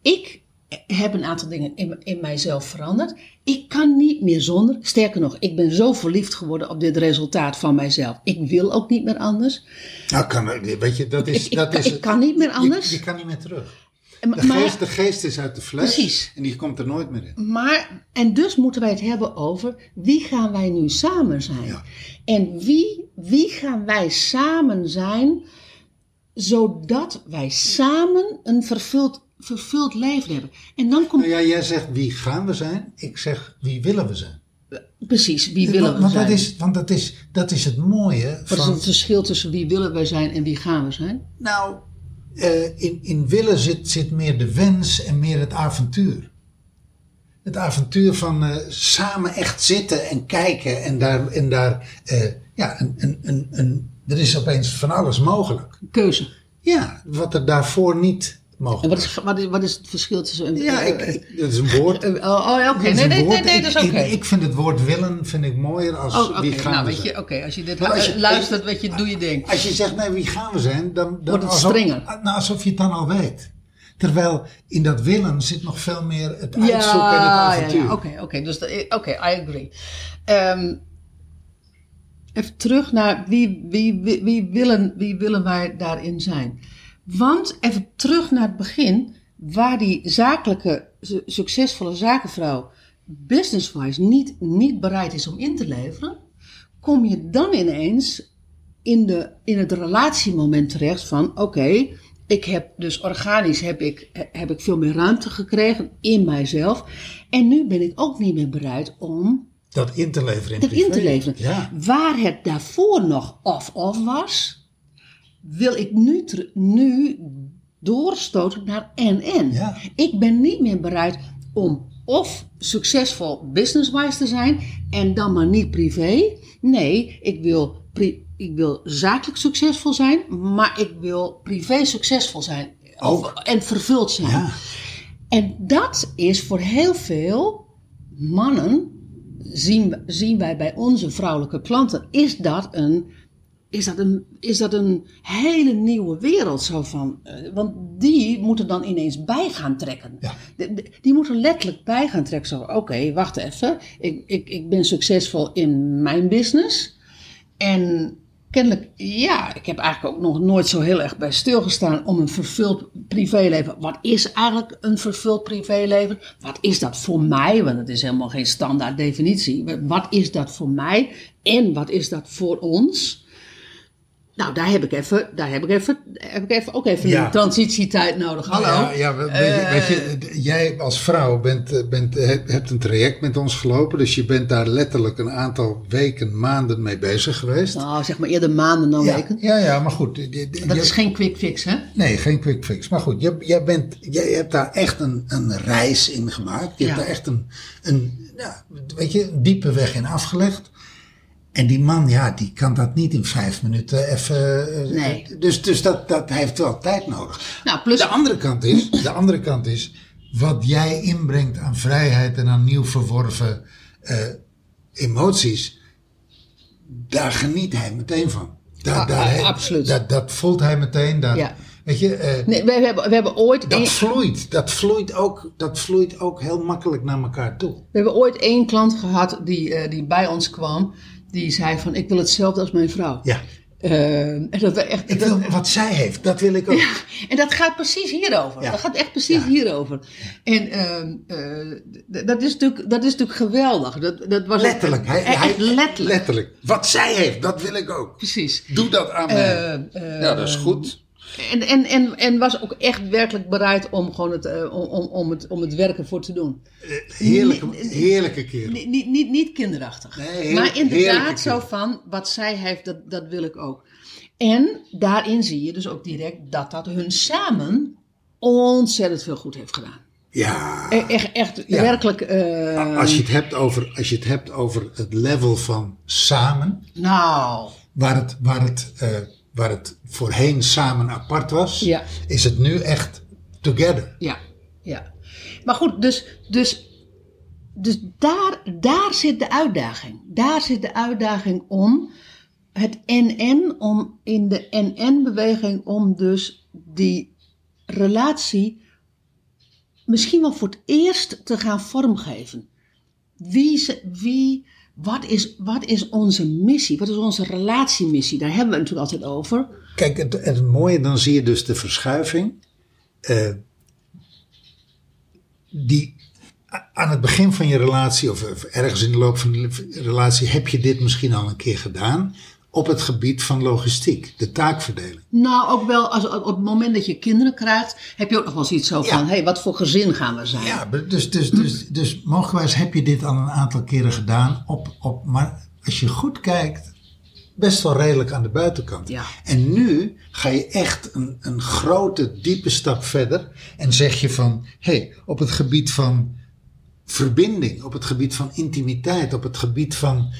ik heb een aantal dingen in, in mijzelf veranderd. Ik kan niet meer zonder. Sterker nog, ik ben zo verliefd geworden op dit resultaat van mijzelf. Ik wil ook niet meer anders. Nou, kan, weet je, dat is, Ik- dat is ik kan niet meer anders. Je, kan niet meer terug. De, maar- geest, de geest is uit de fles Precies. en die komt er nooit meer in. Maar, en dus moeten wij het hebben over wie gaan wij nu samen zijn? Ja. En wie, wie gaan wij samen zijn, zodat wij samen een vervuld, vervuld leven hebben? En dan komt Nou ja, jij zegt wie gaan we zijn, ik zeg wie willen we zijn. precies wie willen we want, zijn. Dat is, want dat is, dat is het mooie Wat is van... het verschil tussen wie willen wij zijn en wie gaan we zijn? Nou, eh, in, in willen zit, zit meer de wens en meer het avontuur. Het avontuur van eh, samen echt zitten en kijken en daar, en daar eh, ja, een, een, een, een, er is opeens van alles mogelijk. Keuze. Ja, wat er daarvoor niet En wat is, wat is, wat is het verschil tussen een... Ja, ik, eh, ik- dat is een woord. eh, oh, oh, oké. Nee, nee, nee, dat is oké. Ik, ik vind het woord willen vind ik mooier als Oh, oké. wie gaan Nou, we weet zijn. oké, als je dit als eh, je- luistert, weet je, doe je ding. Als je zegt, nee, wie gaan we zijn, dan, dan Wordt het alsof, strenger. nou, alsof je het dan al weet. Terwijl in dat willen zit nog veel meer het uitzoeken en het avontuur. Ja, ja, oké, oké. dus oké, I agree. Ehm, even terug naar wie, wie, wie, wie, willen, wie willen wij daarin zijn? Want even terug naar het begin, waar die zakelijke, su- succesvolle zakenvrouw business-wise niet, niet bereid is om in te leveren, kom je dan ineens in, de, in het relatiemoment terecht van oké, ik heb dus organisch heb ik, heb ik veel meer ruimte gekregen in mijzelf. En nu ben ik ook niet meer bereid om Dat in te leveren in dat in te leveren. Ja. Waar het daarvoor nog off-off was, wil ik nu, nu doorstoten naar en-en. Ja. Ik ben niet meer bereid om of succesvol business-wise te zijn en dan maar niet privé. Nee, ik wil, ik wil zakelijk succesvol zijn, maar ik wil privé succesvol zijn. Ook. en vervuld zijn. Ja. En dat is voor heel veel mannen, zien, zien wij bij onze vrouwelijke klanten, is dat een is dat een, is dat een hele nieuwe wereld. Zo van, eh, want die moeten dan ineens bij gaan trekken. Ja. De- de- die moeten letterlijk bij gaan trekken. Zo, oké, wacht even. Ik, ik, ik ben succesvol in mijn business. En kennelijk, ja, ik heb eigenlijk ook nog nooit zo heel erg bij stilgestaan om een vervuld privéleven. Wat is eigenlijk een vervuld privéleven? Wat is dat voor mij? Want het is helemaal geen standaard definitie. Wat is dat voor mij? En wat is dat voor ons? Nou, daar heb ik even, daar heb ik even, heb ik even ook even Ja. een transitietijd nodig. Hallo. Ja, ja we- weet, je, weet je, d- jij als vrouw bent, eh, bent, hebt hebt een traject met ons gelopen. Dus je bent daar letterlijk een aantal weken, maanden mee bezig geweest. Nou, zeg maar eerder maanden dan ja, weken. ja, ja, maar goed. Dat is geen quick fix, hè? Nee, geen quick fix. Maar goed, jij, jij, bent, jij hebt daar echt een, een reis in gemaakt. Je hebt daar echt een, een, ja, weet je, een diepe weg in afgelegd. En die man, ja, die kan dat niet in vijf minuten even. eh, Nee. Dus, dus dat, dat heeft wel tijd nodig. Nou, plus De andere kant is, de andere kant is, wat jij inbrengt aan vrijheid en aan nieuw verworven eh, emoties, daar geniet hij meteen van. Daar, Ah, daar, ah, absoluut. Dat, dat voelt hij meteen. Daar, Ja. Weet je, eh, Nee, we, hebben, we hebben ooit dat vloeit. Dat vloeit, ook, dat vloeit ook heel makkelijk naar elkaar toe. we hebben ooit één klant gehad die, die bij ons kwam. Die zei van, ik wil hetzelfde als mijn vrouw. Ja. Eh, en, dat we echt, Ik dat- wil, wat zij heeft, dat wil ik ook. en dat gaat precies hierover. Ja. Dat gaat echt precies Ja. hierover. En ehm, eh, dat, is natuurlijk, dat is natuurlijk geweldig. Dat, dat was Letterlijk. Hij, Echt hij, letterlijk. letterlijk. Wat zij heeft, dat wil ik ook. Precies. Doe dat aan mij. Eh, eh, ja, dat is goed. En, en, en, en was ook echt werkelijk bereid om, gewoon het, eh, om, om, om, het, om het werken voor te doen. Heerlijke, heerlijke kerel. Niet, niet, niet, niet kinderachtig. Nee, maar inderdaad zo van, wat zij heeft, dat, dat wil ik ook. En daarin zie je dus ook direct dat dat hun samen ontzettend veel goed heeft gedaan. Ja. E- Echt, echt Ja. werkelijk. eh, Als je, het hebt over, als je het hebt over het level van samen, Nou, waar het, waar het, eh, waar het voorheen samen apart was, Ja. is het nu echt together. ja, ja. Maar goed, dus, dus, dus daar, daar zit de uitdaging. Daar zit de uitdaging om het NN, om in de NN-beweging, om dus die relatie misschien wel voor het eerst te gaan vormgeven. Wie, ze- wie, wat, is, wat is onze missie? Wat is onze relatiemissie? Daar hebben we het natuurlijk altijd over. Kijk, het, het mooie, dan zie je dus de verschuiving. eh, die aan het begin van je relatie, of, of ergens in de loop van de relatie, heb je dit misschien al een keer gedaan. Op het gebied van logistiek, de taakverdeling. Nou, ook wel als, op het moment dat je kinderen krijgt, heb je ook nog wel zoiets zo Ja. van: hé, hey, wat voor gezin gaan we zijn? Ja, dus, dus, dus, dus mogelijkwijs heb je dit al een aantal keren gedaan. Op, op, maar als je goed kijkt, best wel redelijk aan de buitenkant. Ja. En nu ga je echt een, een grote, diepe stap verder. En zeg je van, hé, hey, op het gebied van verbinding, op het gebied van intimiteit, op het gebied van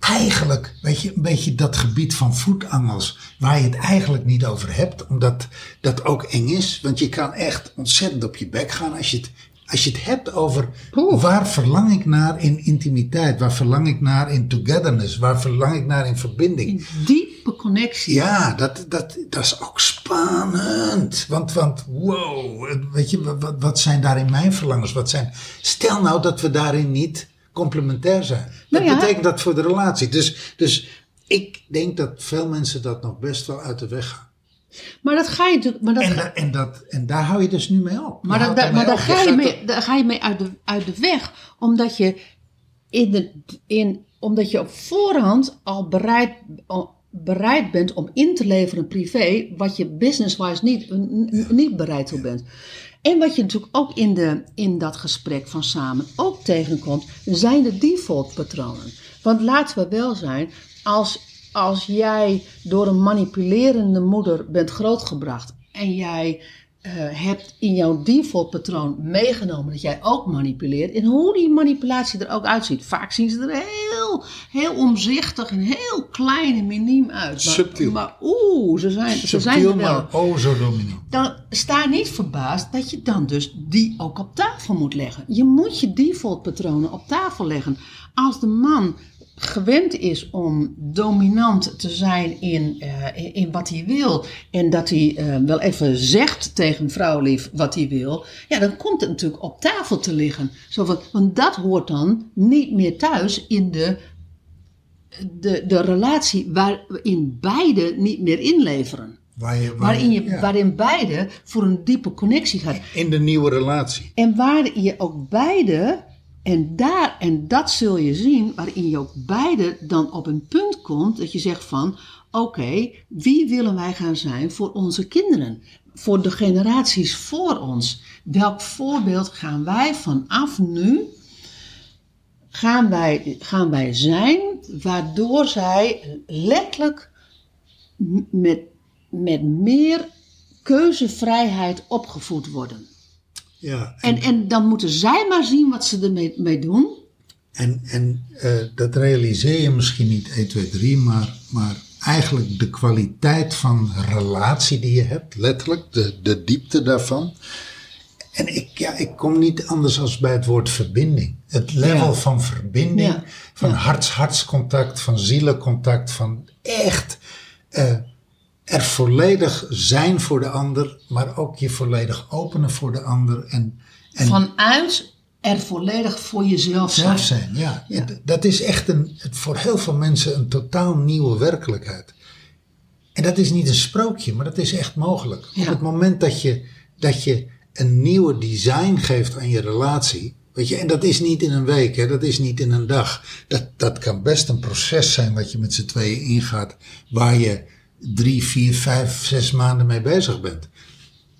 eigenlijk, weet je, een beetje dat gebied van voetangels, waar je het eigenlijk niet over hebt, omdat dat ook eng is. Want je kan echt ontzettend op je bek gaan als je het, als je het hebt over Oeh. waar verlang ik naar in intimiteit, waar verlang ik naar in togetherness, waar verlang ik naar in verbinding. Een diepe connectie. Ja, dat, dat, dat is ook spannend. Want, want wow, weet je, wat, wat zijn daarin mijn verlangens? Wat zijn, stel nou dat we daarin niet complementair zijn. Wat Nou ja. betekent dat voor de relatie? Dus, dus ik denk dat veel mensen dat nog best wel uit de weg gaan. Maar dat ga je natuurlijk. Maar, dat En, da- en, dat, en daar hou je dus nu mee op. maar, dat, maar daar, ga je mee, daar ga je mee uit de, uit de weg. Omdat je, in de, in, omdat je op voorhand al bereid, al bereid bent om in te leveren privé. wat je business-wise niet, niet bereid toe bent. En wat je natuurlijk ook in, de, in dat gesprek van samen ook tegenkomt, zijn de default patronen. Want laten we wel zijn, als, als jij door een manipulerende moeder bent grootgebracht en jij hebt in jouw default patroon meegenomen dat jij ook manipuleert, en hoe die manipulatie er ook uitziet. Vaak zien ze er heel, heel omzichtig en heel klein en miniem uit. Maar, Subtiel. Maar oeh, ze zijn, ze zijn er wel maar oh zo dominant. dan sta niet verbaasd dat je dan dus die ook op tafel moet leggen. Je moet je default patronen op tafel leggen. Als de man gewend is om dominant te zijn in, eh, in, wat hij wil. En dat hij eh, wel even zegt tegen vrouwlief wat hij wil. Ja, dan komt het natuurlijk op tafel te liggen. Zo van, want dat hoort dan niet meer thuis in de, de, de relatie waarin beide niet meer inleveren. Waar je, waar Waarin, je, ja. waarin beide voor een diepe connectie gaat. In de nieuwe relatie. En waar je ook beide, en, daar, en dat zul je zien, waarin je ook beide dan op een punt komt dat je zegt van, oké, wie willen wij gaan zijn voor onze kinderen? Voor de generaties voor ons. Welk voorbeeld gaan wij vanaf nu, gaan wij, gaan wij zijn, waardoor zij letterlijk met, met meer keuzevrijheid opgevoed worden? Ja, en, En, en dan moeten zij maar zien wat ze ermee mee doen. en, en eh, dat realiseer je misschien niet 1, 2, 3, maar, maar eigenlijk de kwaliteit van relatie die je hebt, letterlijk, de, de diepte daarvan. En ik, ja, ik kom niet anders als bij het woord verbinding. Het level Ja. van verbinding, Ja. van harts-hartscontact, van zielencontact, van echt eh, er volledig zijn voor de ander, maar ook je volledig openen voor de ander. En, en Vanuit er volledig voor jezelf zijn. zelf zijn, ja. Dat is echt een, voor heel veel mensen een totaal nieuwe werkelijkheid. En dat is niet een sprookje, maar dat is echt mogelijk. Ja. Op het moment dat je, dat je een nieuwe design geeft aan je relatie. Weet je, en dat is niet in een week, hè, dat is niet in een dag. Dat, dat kan best een proces zijn wat je met z'n tweeën ingaat. Waar je drie, vier, vijf, zes maanden mee bezig bent.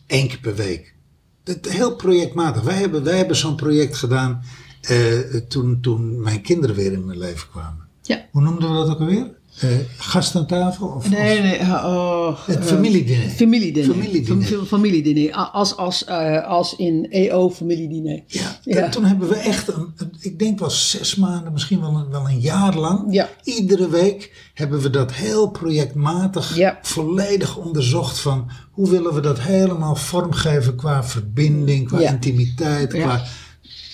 Eén keer per week. Dat, heel projectmatig. Wij hebben, wij hebben zo'n project gedaan eh, toen, toen mijn kinderen weer in mijn leven kwamen. Ja. Hoe noemden we dat ook alweer? Eh, gast aan tafel? Of, Nee, nee, uh, oh, Het eh, familiediner. Familiediner. Familiediner. Fam- familiediner. Als, als, eh, als in EO familiediner. Ja, Ja. toen hebben we echt, een, ik denk wel zes maanden, misschien wel een, wel een jaar lang. Ja. Iedere week hebben we dat heel projectmatig Ja. volledig onderzocht van hoe willen we dat helemaal vormgeven qua verbinding, qua intimiteit. Qua,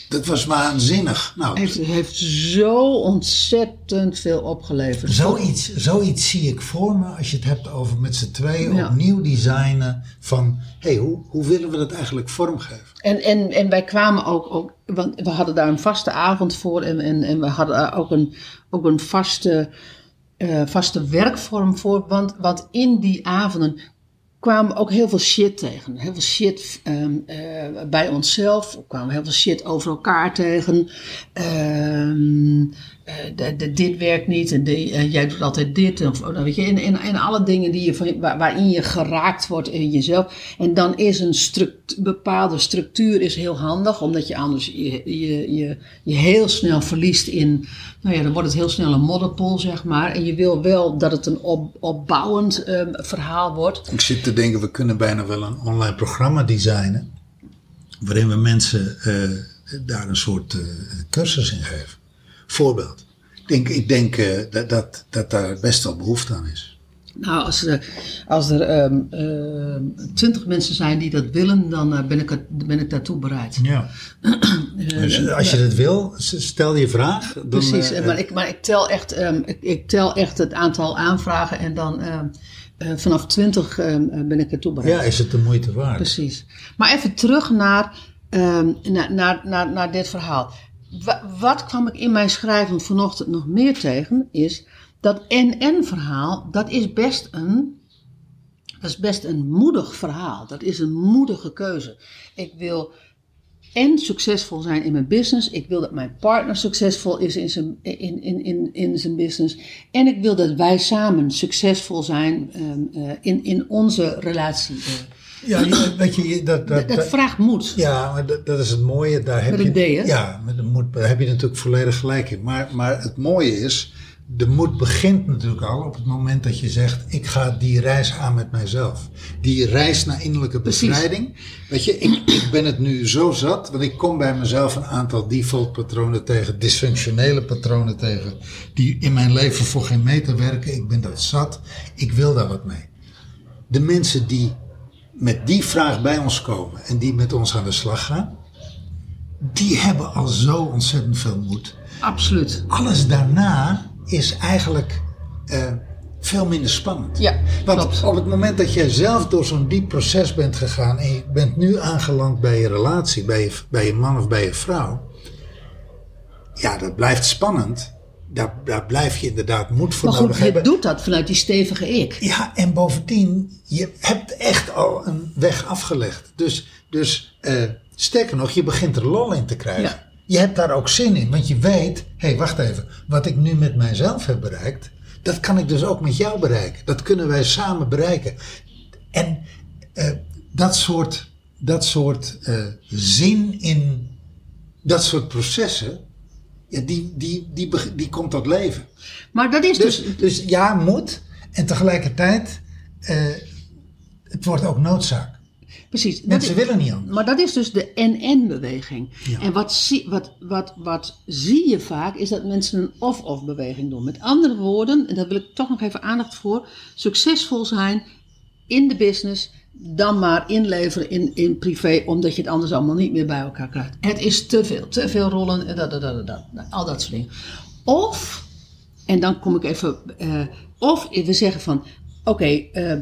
dat was waanzinnig. Nou, Heeft, heeft zo ontzettend veel opgeleverd. Zoiets, zoiets zie ik voor me als je het hebt over met z'n tweeën Ja. opnieuw designen van hey, hoe, hoe willen we dat eigenlijk vormgeven? En, en, en wij kwamen ook, ook, want we hadden daar een vaste avond voor en, en, en we hadden daar ook een, ook een vaste, eh, vaste werkvorm voor. Want, want in die avonden kwamen ook heel veel shit tegen. Heel veel shit ehm, eh, bij onszelf. We kwamen heel veel shit over elkaar tegen. Eh, de, de- dit werkt niet en eh, jij doet altijd dit. Of, nou, weet je, en, en, en alle dingen die je waarin je geraakt wordt in jezelf. En dan is een struct, bepaalde structuur is heel handig, omdat je anders je, je, je, heel snel verliest in. Nou ja, dan wordt het heel snel een modderpool, zeg maar. En je wil wel dat het een op, opbouwend ehm, verhaal wordt. Ik zit te denken, we kunnen bijna wel een online programma designen. Waarin we mensen eh, daar een soort eh, cursus in geven. Voorbeeld. Ik denk, ik denk eh, dat, dat, dat daar best wel behoefte aan is. Nou, als er, als er ehm, ehm, twintig mensen zijn die dat willen, dan eh, ben, ik het, ben ik daartoe bereid. Ja. dus als je dat wil, stel je vraag. Dan, Precies, eh, maar, ik, maar ik, tel echt, ehm, ik, ik tel echt het aantal aanvragen en dan ehm, eh, vanaf 20 ehm, eh, ben ik ertoe bereid. ja, is het de moeite waard? Precies. Maar even terug naar, ehm, naar, naar, naar, naar dit verhaal. Wa- wat kwam ik in mijn schrijven vanochtend nog meer tegen, is dat NN-verhaal, dat is best een, dat is best een moedig verhaal. Dat is een moedige keuze. Ik wil en succesvol zijn in mijn business. Ik wil dat mijn partner succesvol is in zijn, in, in, in, in zijn business. En ik wil dat wij samen succesvol zijn ehm, eh, in, in onze relatie. eh. Ja, weet je, dat, dat, Dat, dat vraagt moed. Ja, maar dat, dat is het mooie. Daar heb Met je, een D? Ja, met de moed, daar heb je natuurlijk volledig gelijk in. Maar, maar het mooie is, de moed begint natuurlijk al op het moment dat je zegt: ik ga die reis aan met mijzelf. Die reis naar innerlijke Precies. bevrijding. Weet je, ik, ik ben het nu zo zat, want ik kom bij mezelf een aantal default patronen tegen, dysfunctionele patronen tegen, die in mijn leven voor geen meter werken. Ik ben dat zat. Ik wil daar wat mee. De mensen die met die vraag bij ons komen en die met ons aan de slag gaan, die hebben al zo ontzettend veel moed. Absoluut. Alles daarna is eigenlijk eh, veel minder spannend. Ja, Want klopt. op het moment dat jij zelf door zo'n diep proces bent gegaan en je bent nu aangeland bij je relatie, bij je, bij je man of bij je vrouw, ja, dat blijft spannend. Daar, daar blijf je inderdaad moed voor Maar goed, nodig je hebben. doet dat vanuit die stevige ik. Ja, en bovendien, je hebt echt al een weg afgelegd. Dus, dus eh, sterker nog, je begint er lol in te krijgen. Ja. Je hebt daar ook zin in, want je weet, hé, hey, wacht even, wat ik nu met mijzelf heb bereikt, dat kan ik dus ook met jou bereiken. Dat kunnen wij samen bereiken. En eh, dat soort, dat soort eh, zin in dat soort processen, ja, die, die, die, die komt tot leven. Maar dat is dus... Dus, dus ja, moet. En tegelijkertijd, eh, het wordt ook noodzaak. Precies. Mensen is- willen niet anders. Maar dat is dus de NN-beweging. Ja. En wat zie, wat, wat, wat zie je vaak is dat mensen een of-of beweging doen. Met andere woorden, en daar wil ik toch nog even aandacht voor, succesvol zijn in de business, dan maar inleveren in, in privé, omdat je het anders allemaal niet meer bij elkaar krijgt. Het is te veel, te veel rollen, en dat, dat, dat, dat, dat, al dat soort dingen. Of, en dan kom ik even, eh, of we zeggen van, oké, eh,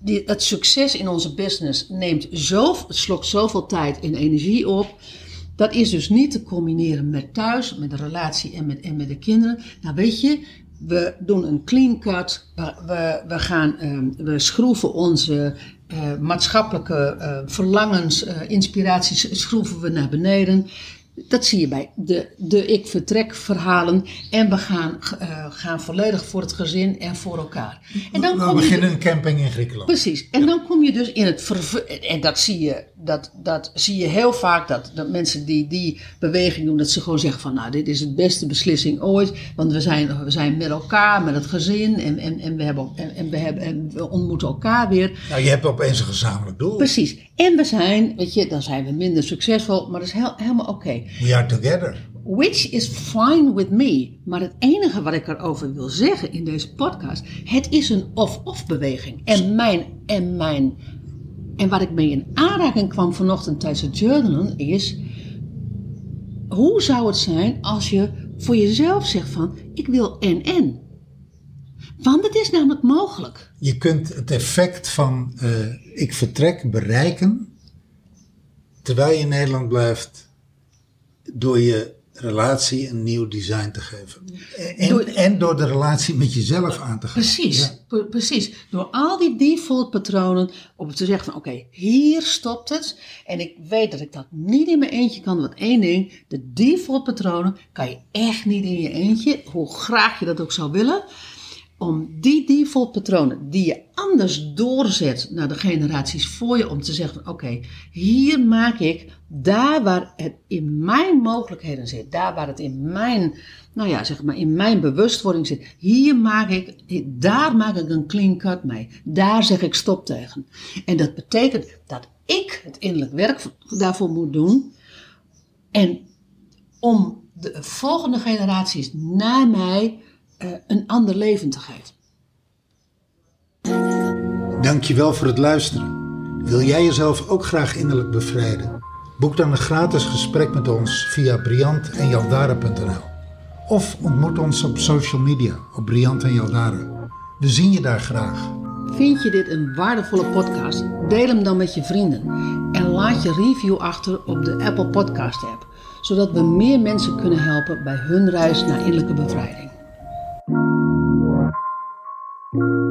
die, het succes in onze business neemt zo, het slokt zoveel tijd en energie op. Dat is dus niet te combineren met thuis, met de relatie en met, en met de kinderen. Nou weet je, we doen een clean cut. We, we, gaan, ehm, we schroeven onze eh, maatschappelijke eh, verlangens, eh, inspiraties, schroeven we naar beneden. Dat zie je bij de, de ik vertrek verhalen. En we gaan, eh, gaan volledig voor het gezin en voor elkaar. En dan We kom je- beginnen een camping in Griekenland. Precies. En dan kom je dus in het En dat zie je, dat, dat zie je heel vaak. Dat, dat mensen die die beweging doen, dat ze gewoon zeggen van nou, dit is de beste beslissing ooit. Want we zijn, we zijn met elkaar, met het gezin. En, en, en, we, hebben, en, en we, hebben, en we ontmoeten elkaar weer. Nou, je hebt opeens een gezamenlijk doel. Precies. En we zijn, weet je, dan zijn we minder succesvol. Maar dat is heel, helemaal oké. We are together. Which is fine with me. Maar het enige wat ik erover wil zeggen in deze podcast, het is een of-of beweging. En mijn, en mijn, en waar ik mee in aanraking kwam vanochtend tijdens het journalen is, hoe zou het zijn als je voor jezelf zegt van, ik wil en-en. Want het is namelijk mogelijk. Je kunt het effect van eh, ik vertrek bereiken terwijl je in Nederland blijft door je relatie een nieuw design te geven. En, Door- en door de relatie met jezelf aan te gaan. Precies, Ja. precies. Door al die default patronen om te zeggen van oké, hier stopt het. En ik weet dat ik dat niet in mijn eentje kan. Want één ding, de default patronen kan je echt niet in je eentje, hoe graag je dat ook zou willen. Om die default patronen die je anders doorzet naar de generaties voor je, om te zeggen oké, hier maak ik daar waar het in mijn mogelijkheden zit, daar waar het in mijn, nou ja, zeg maar in mijn bewustwording zit, hier maak ik, daar maak ik een clean cut mee. Daar zeg ik stop tegen. En dat betekent dat ik het innerlijk werk daarvoor moet doen. En om de volgende generaties na mij eh, een ander leven te geven. Dankjewel voor het luisteren. Wil jij jezelf ook graag innerlijk bevrijden? Boek dan een gratis gesprek met ons via briantenjaldara.nl of ontmoet ons op social media op Briant en Jaldara. We zien je daar graag. Vind je dit een waardevolle podcast? Deel hem dan met je vrienden. En laat je review achter op de Apple Podcast app. Zodat we meer mensen kunnen helpen bij hun reis naar innerlijke bevrijding. thank you.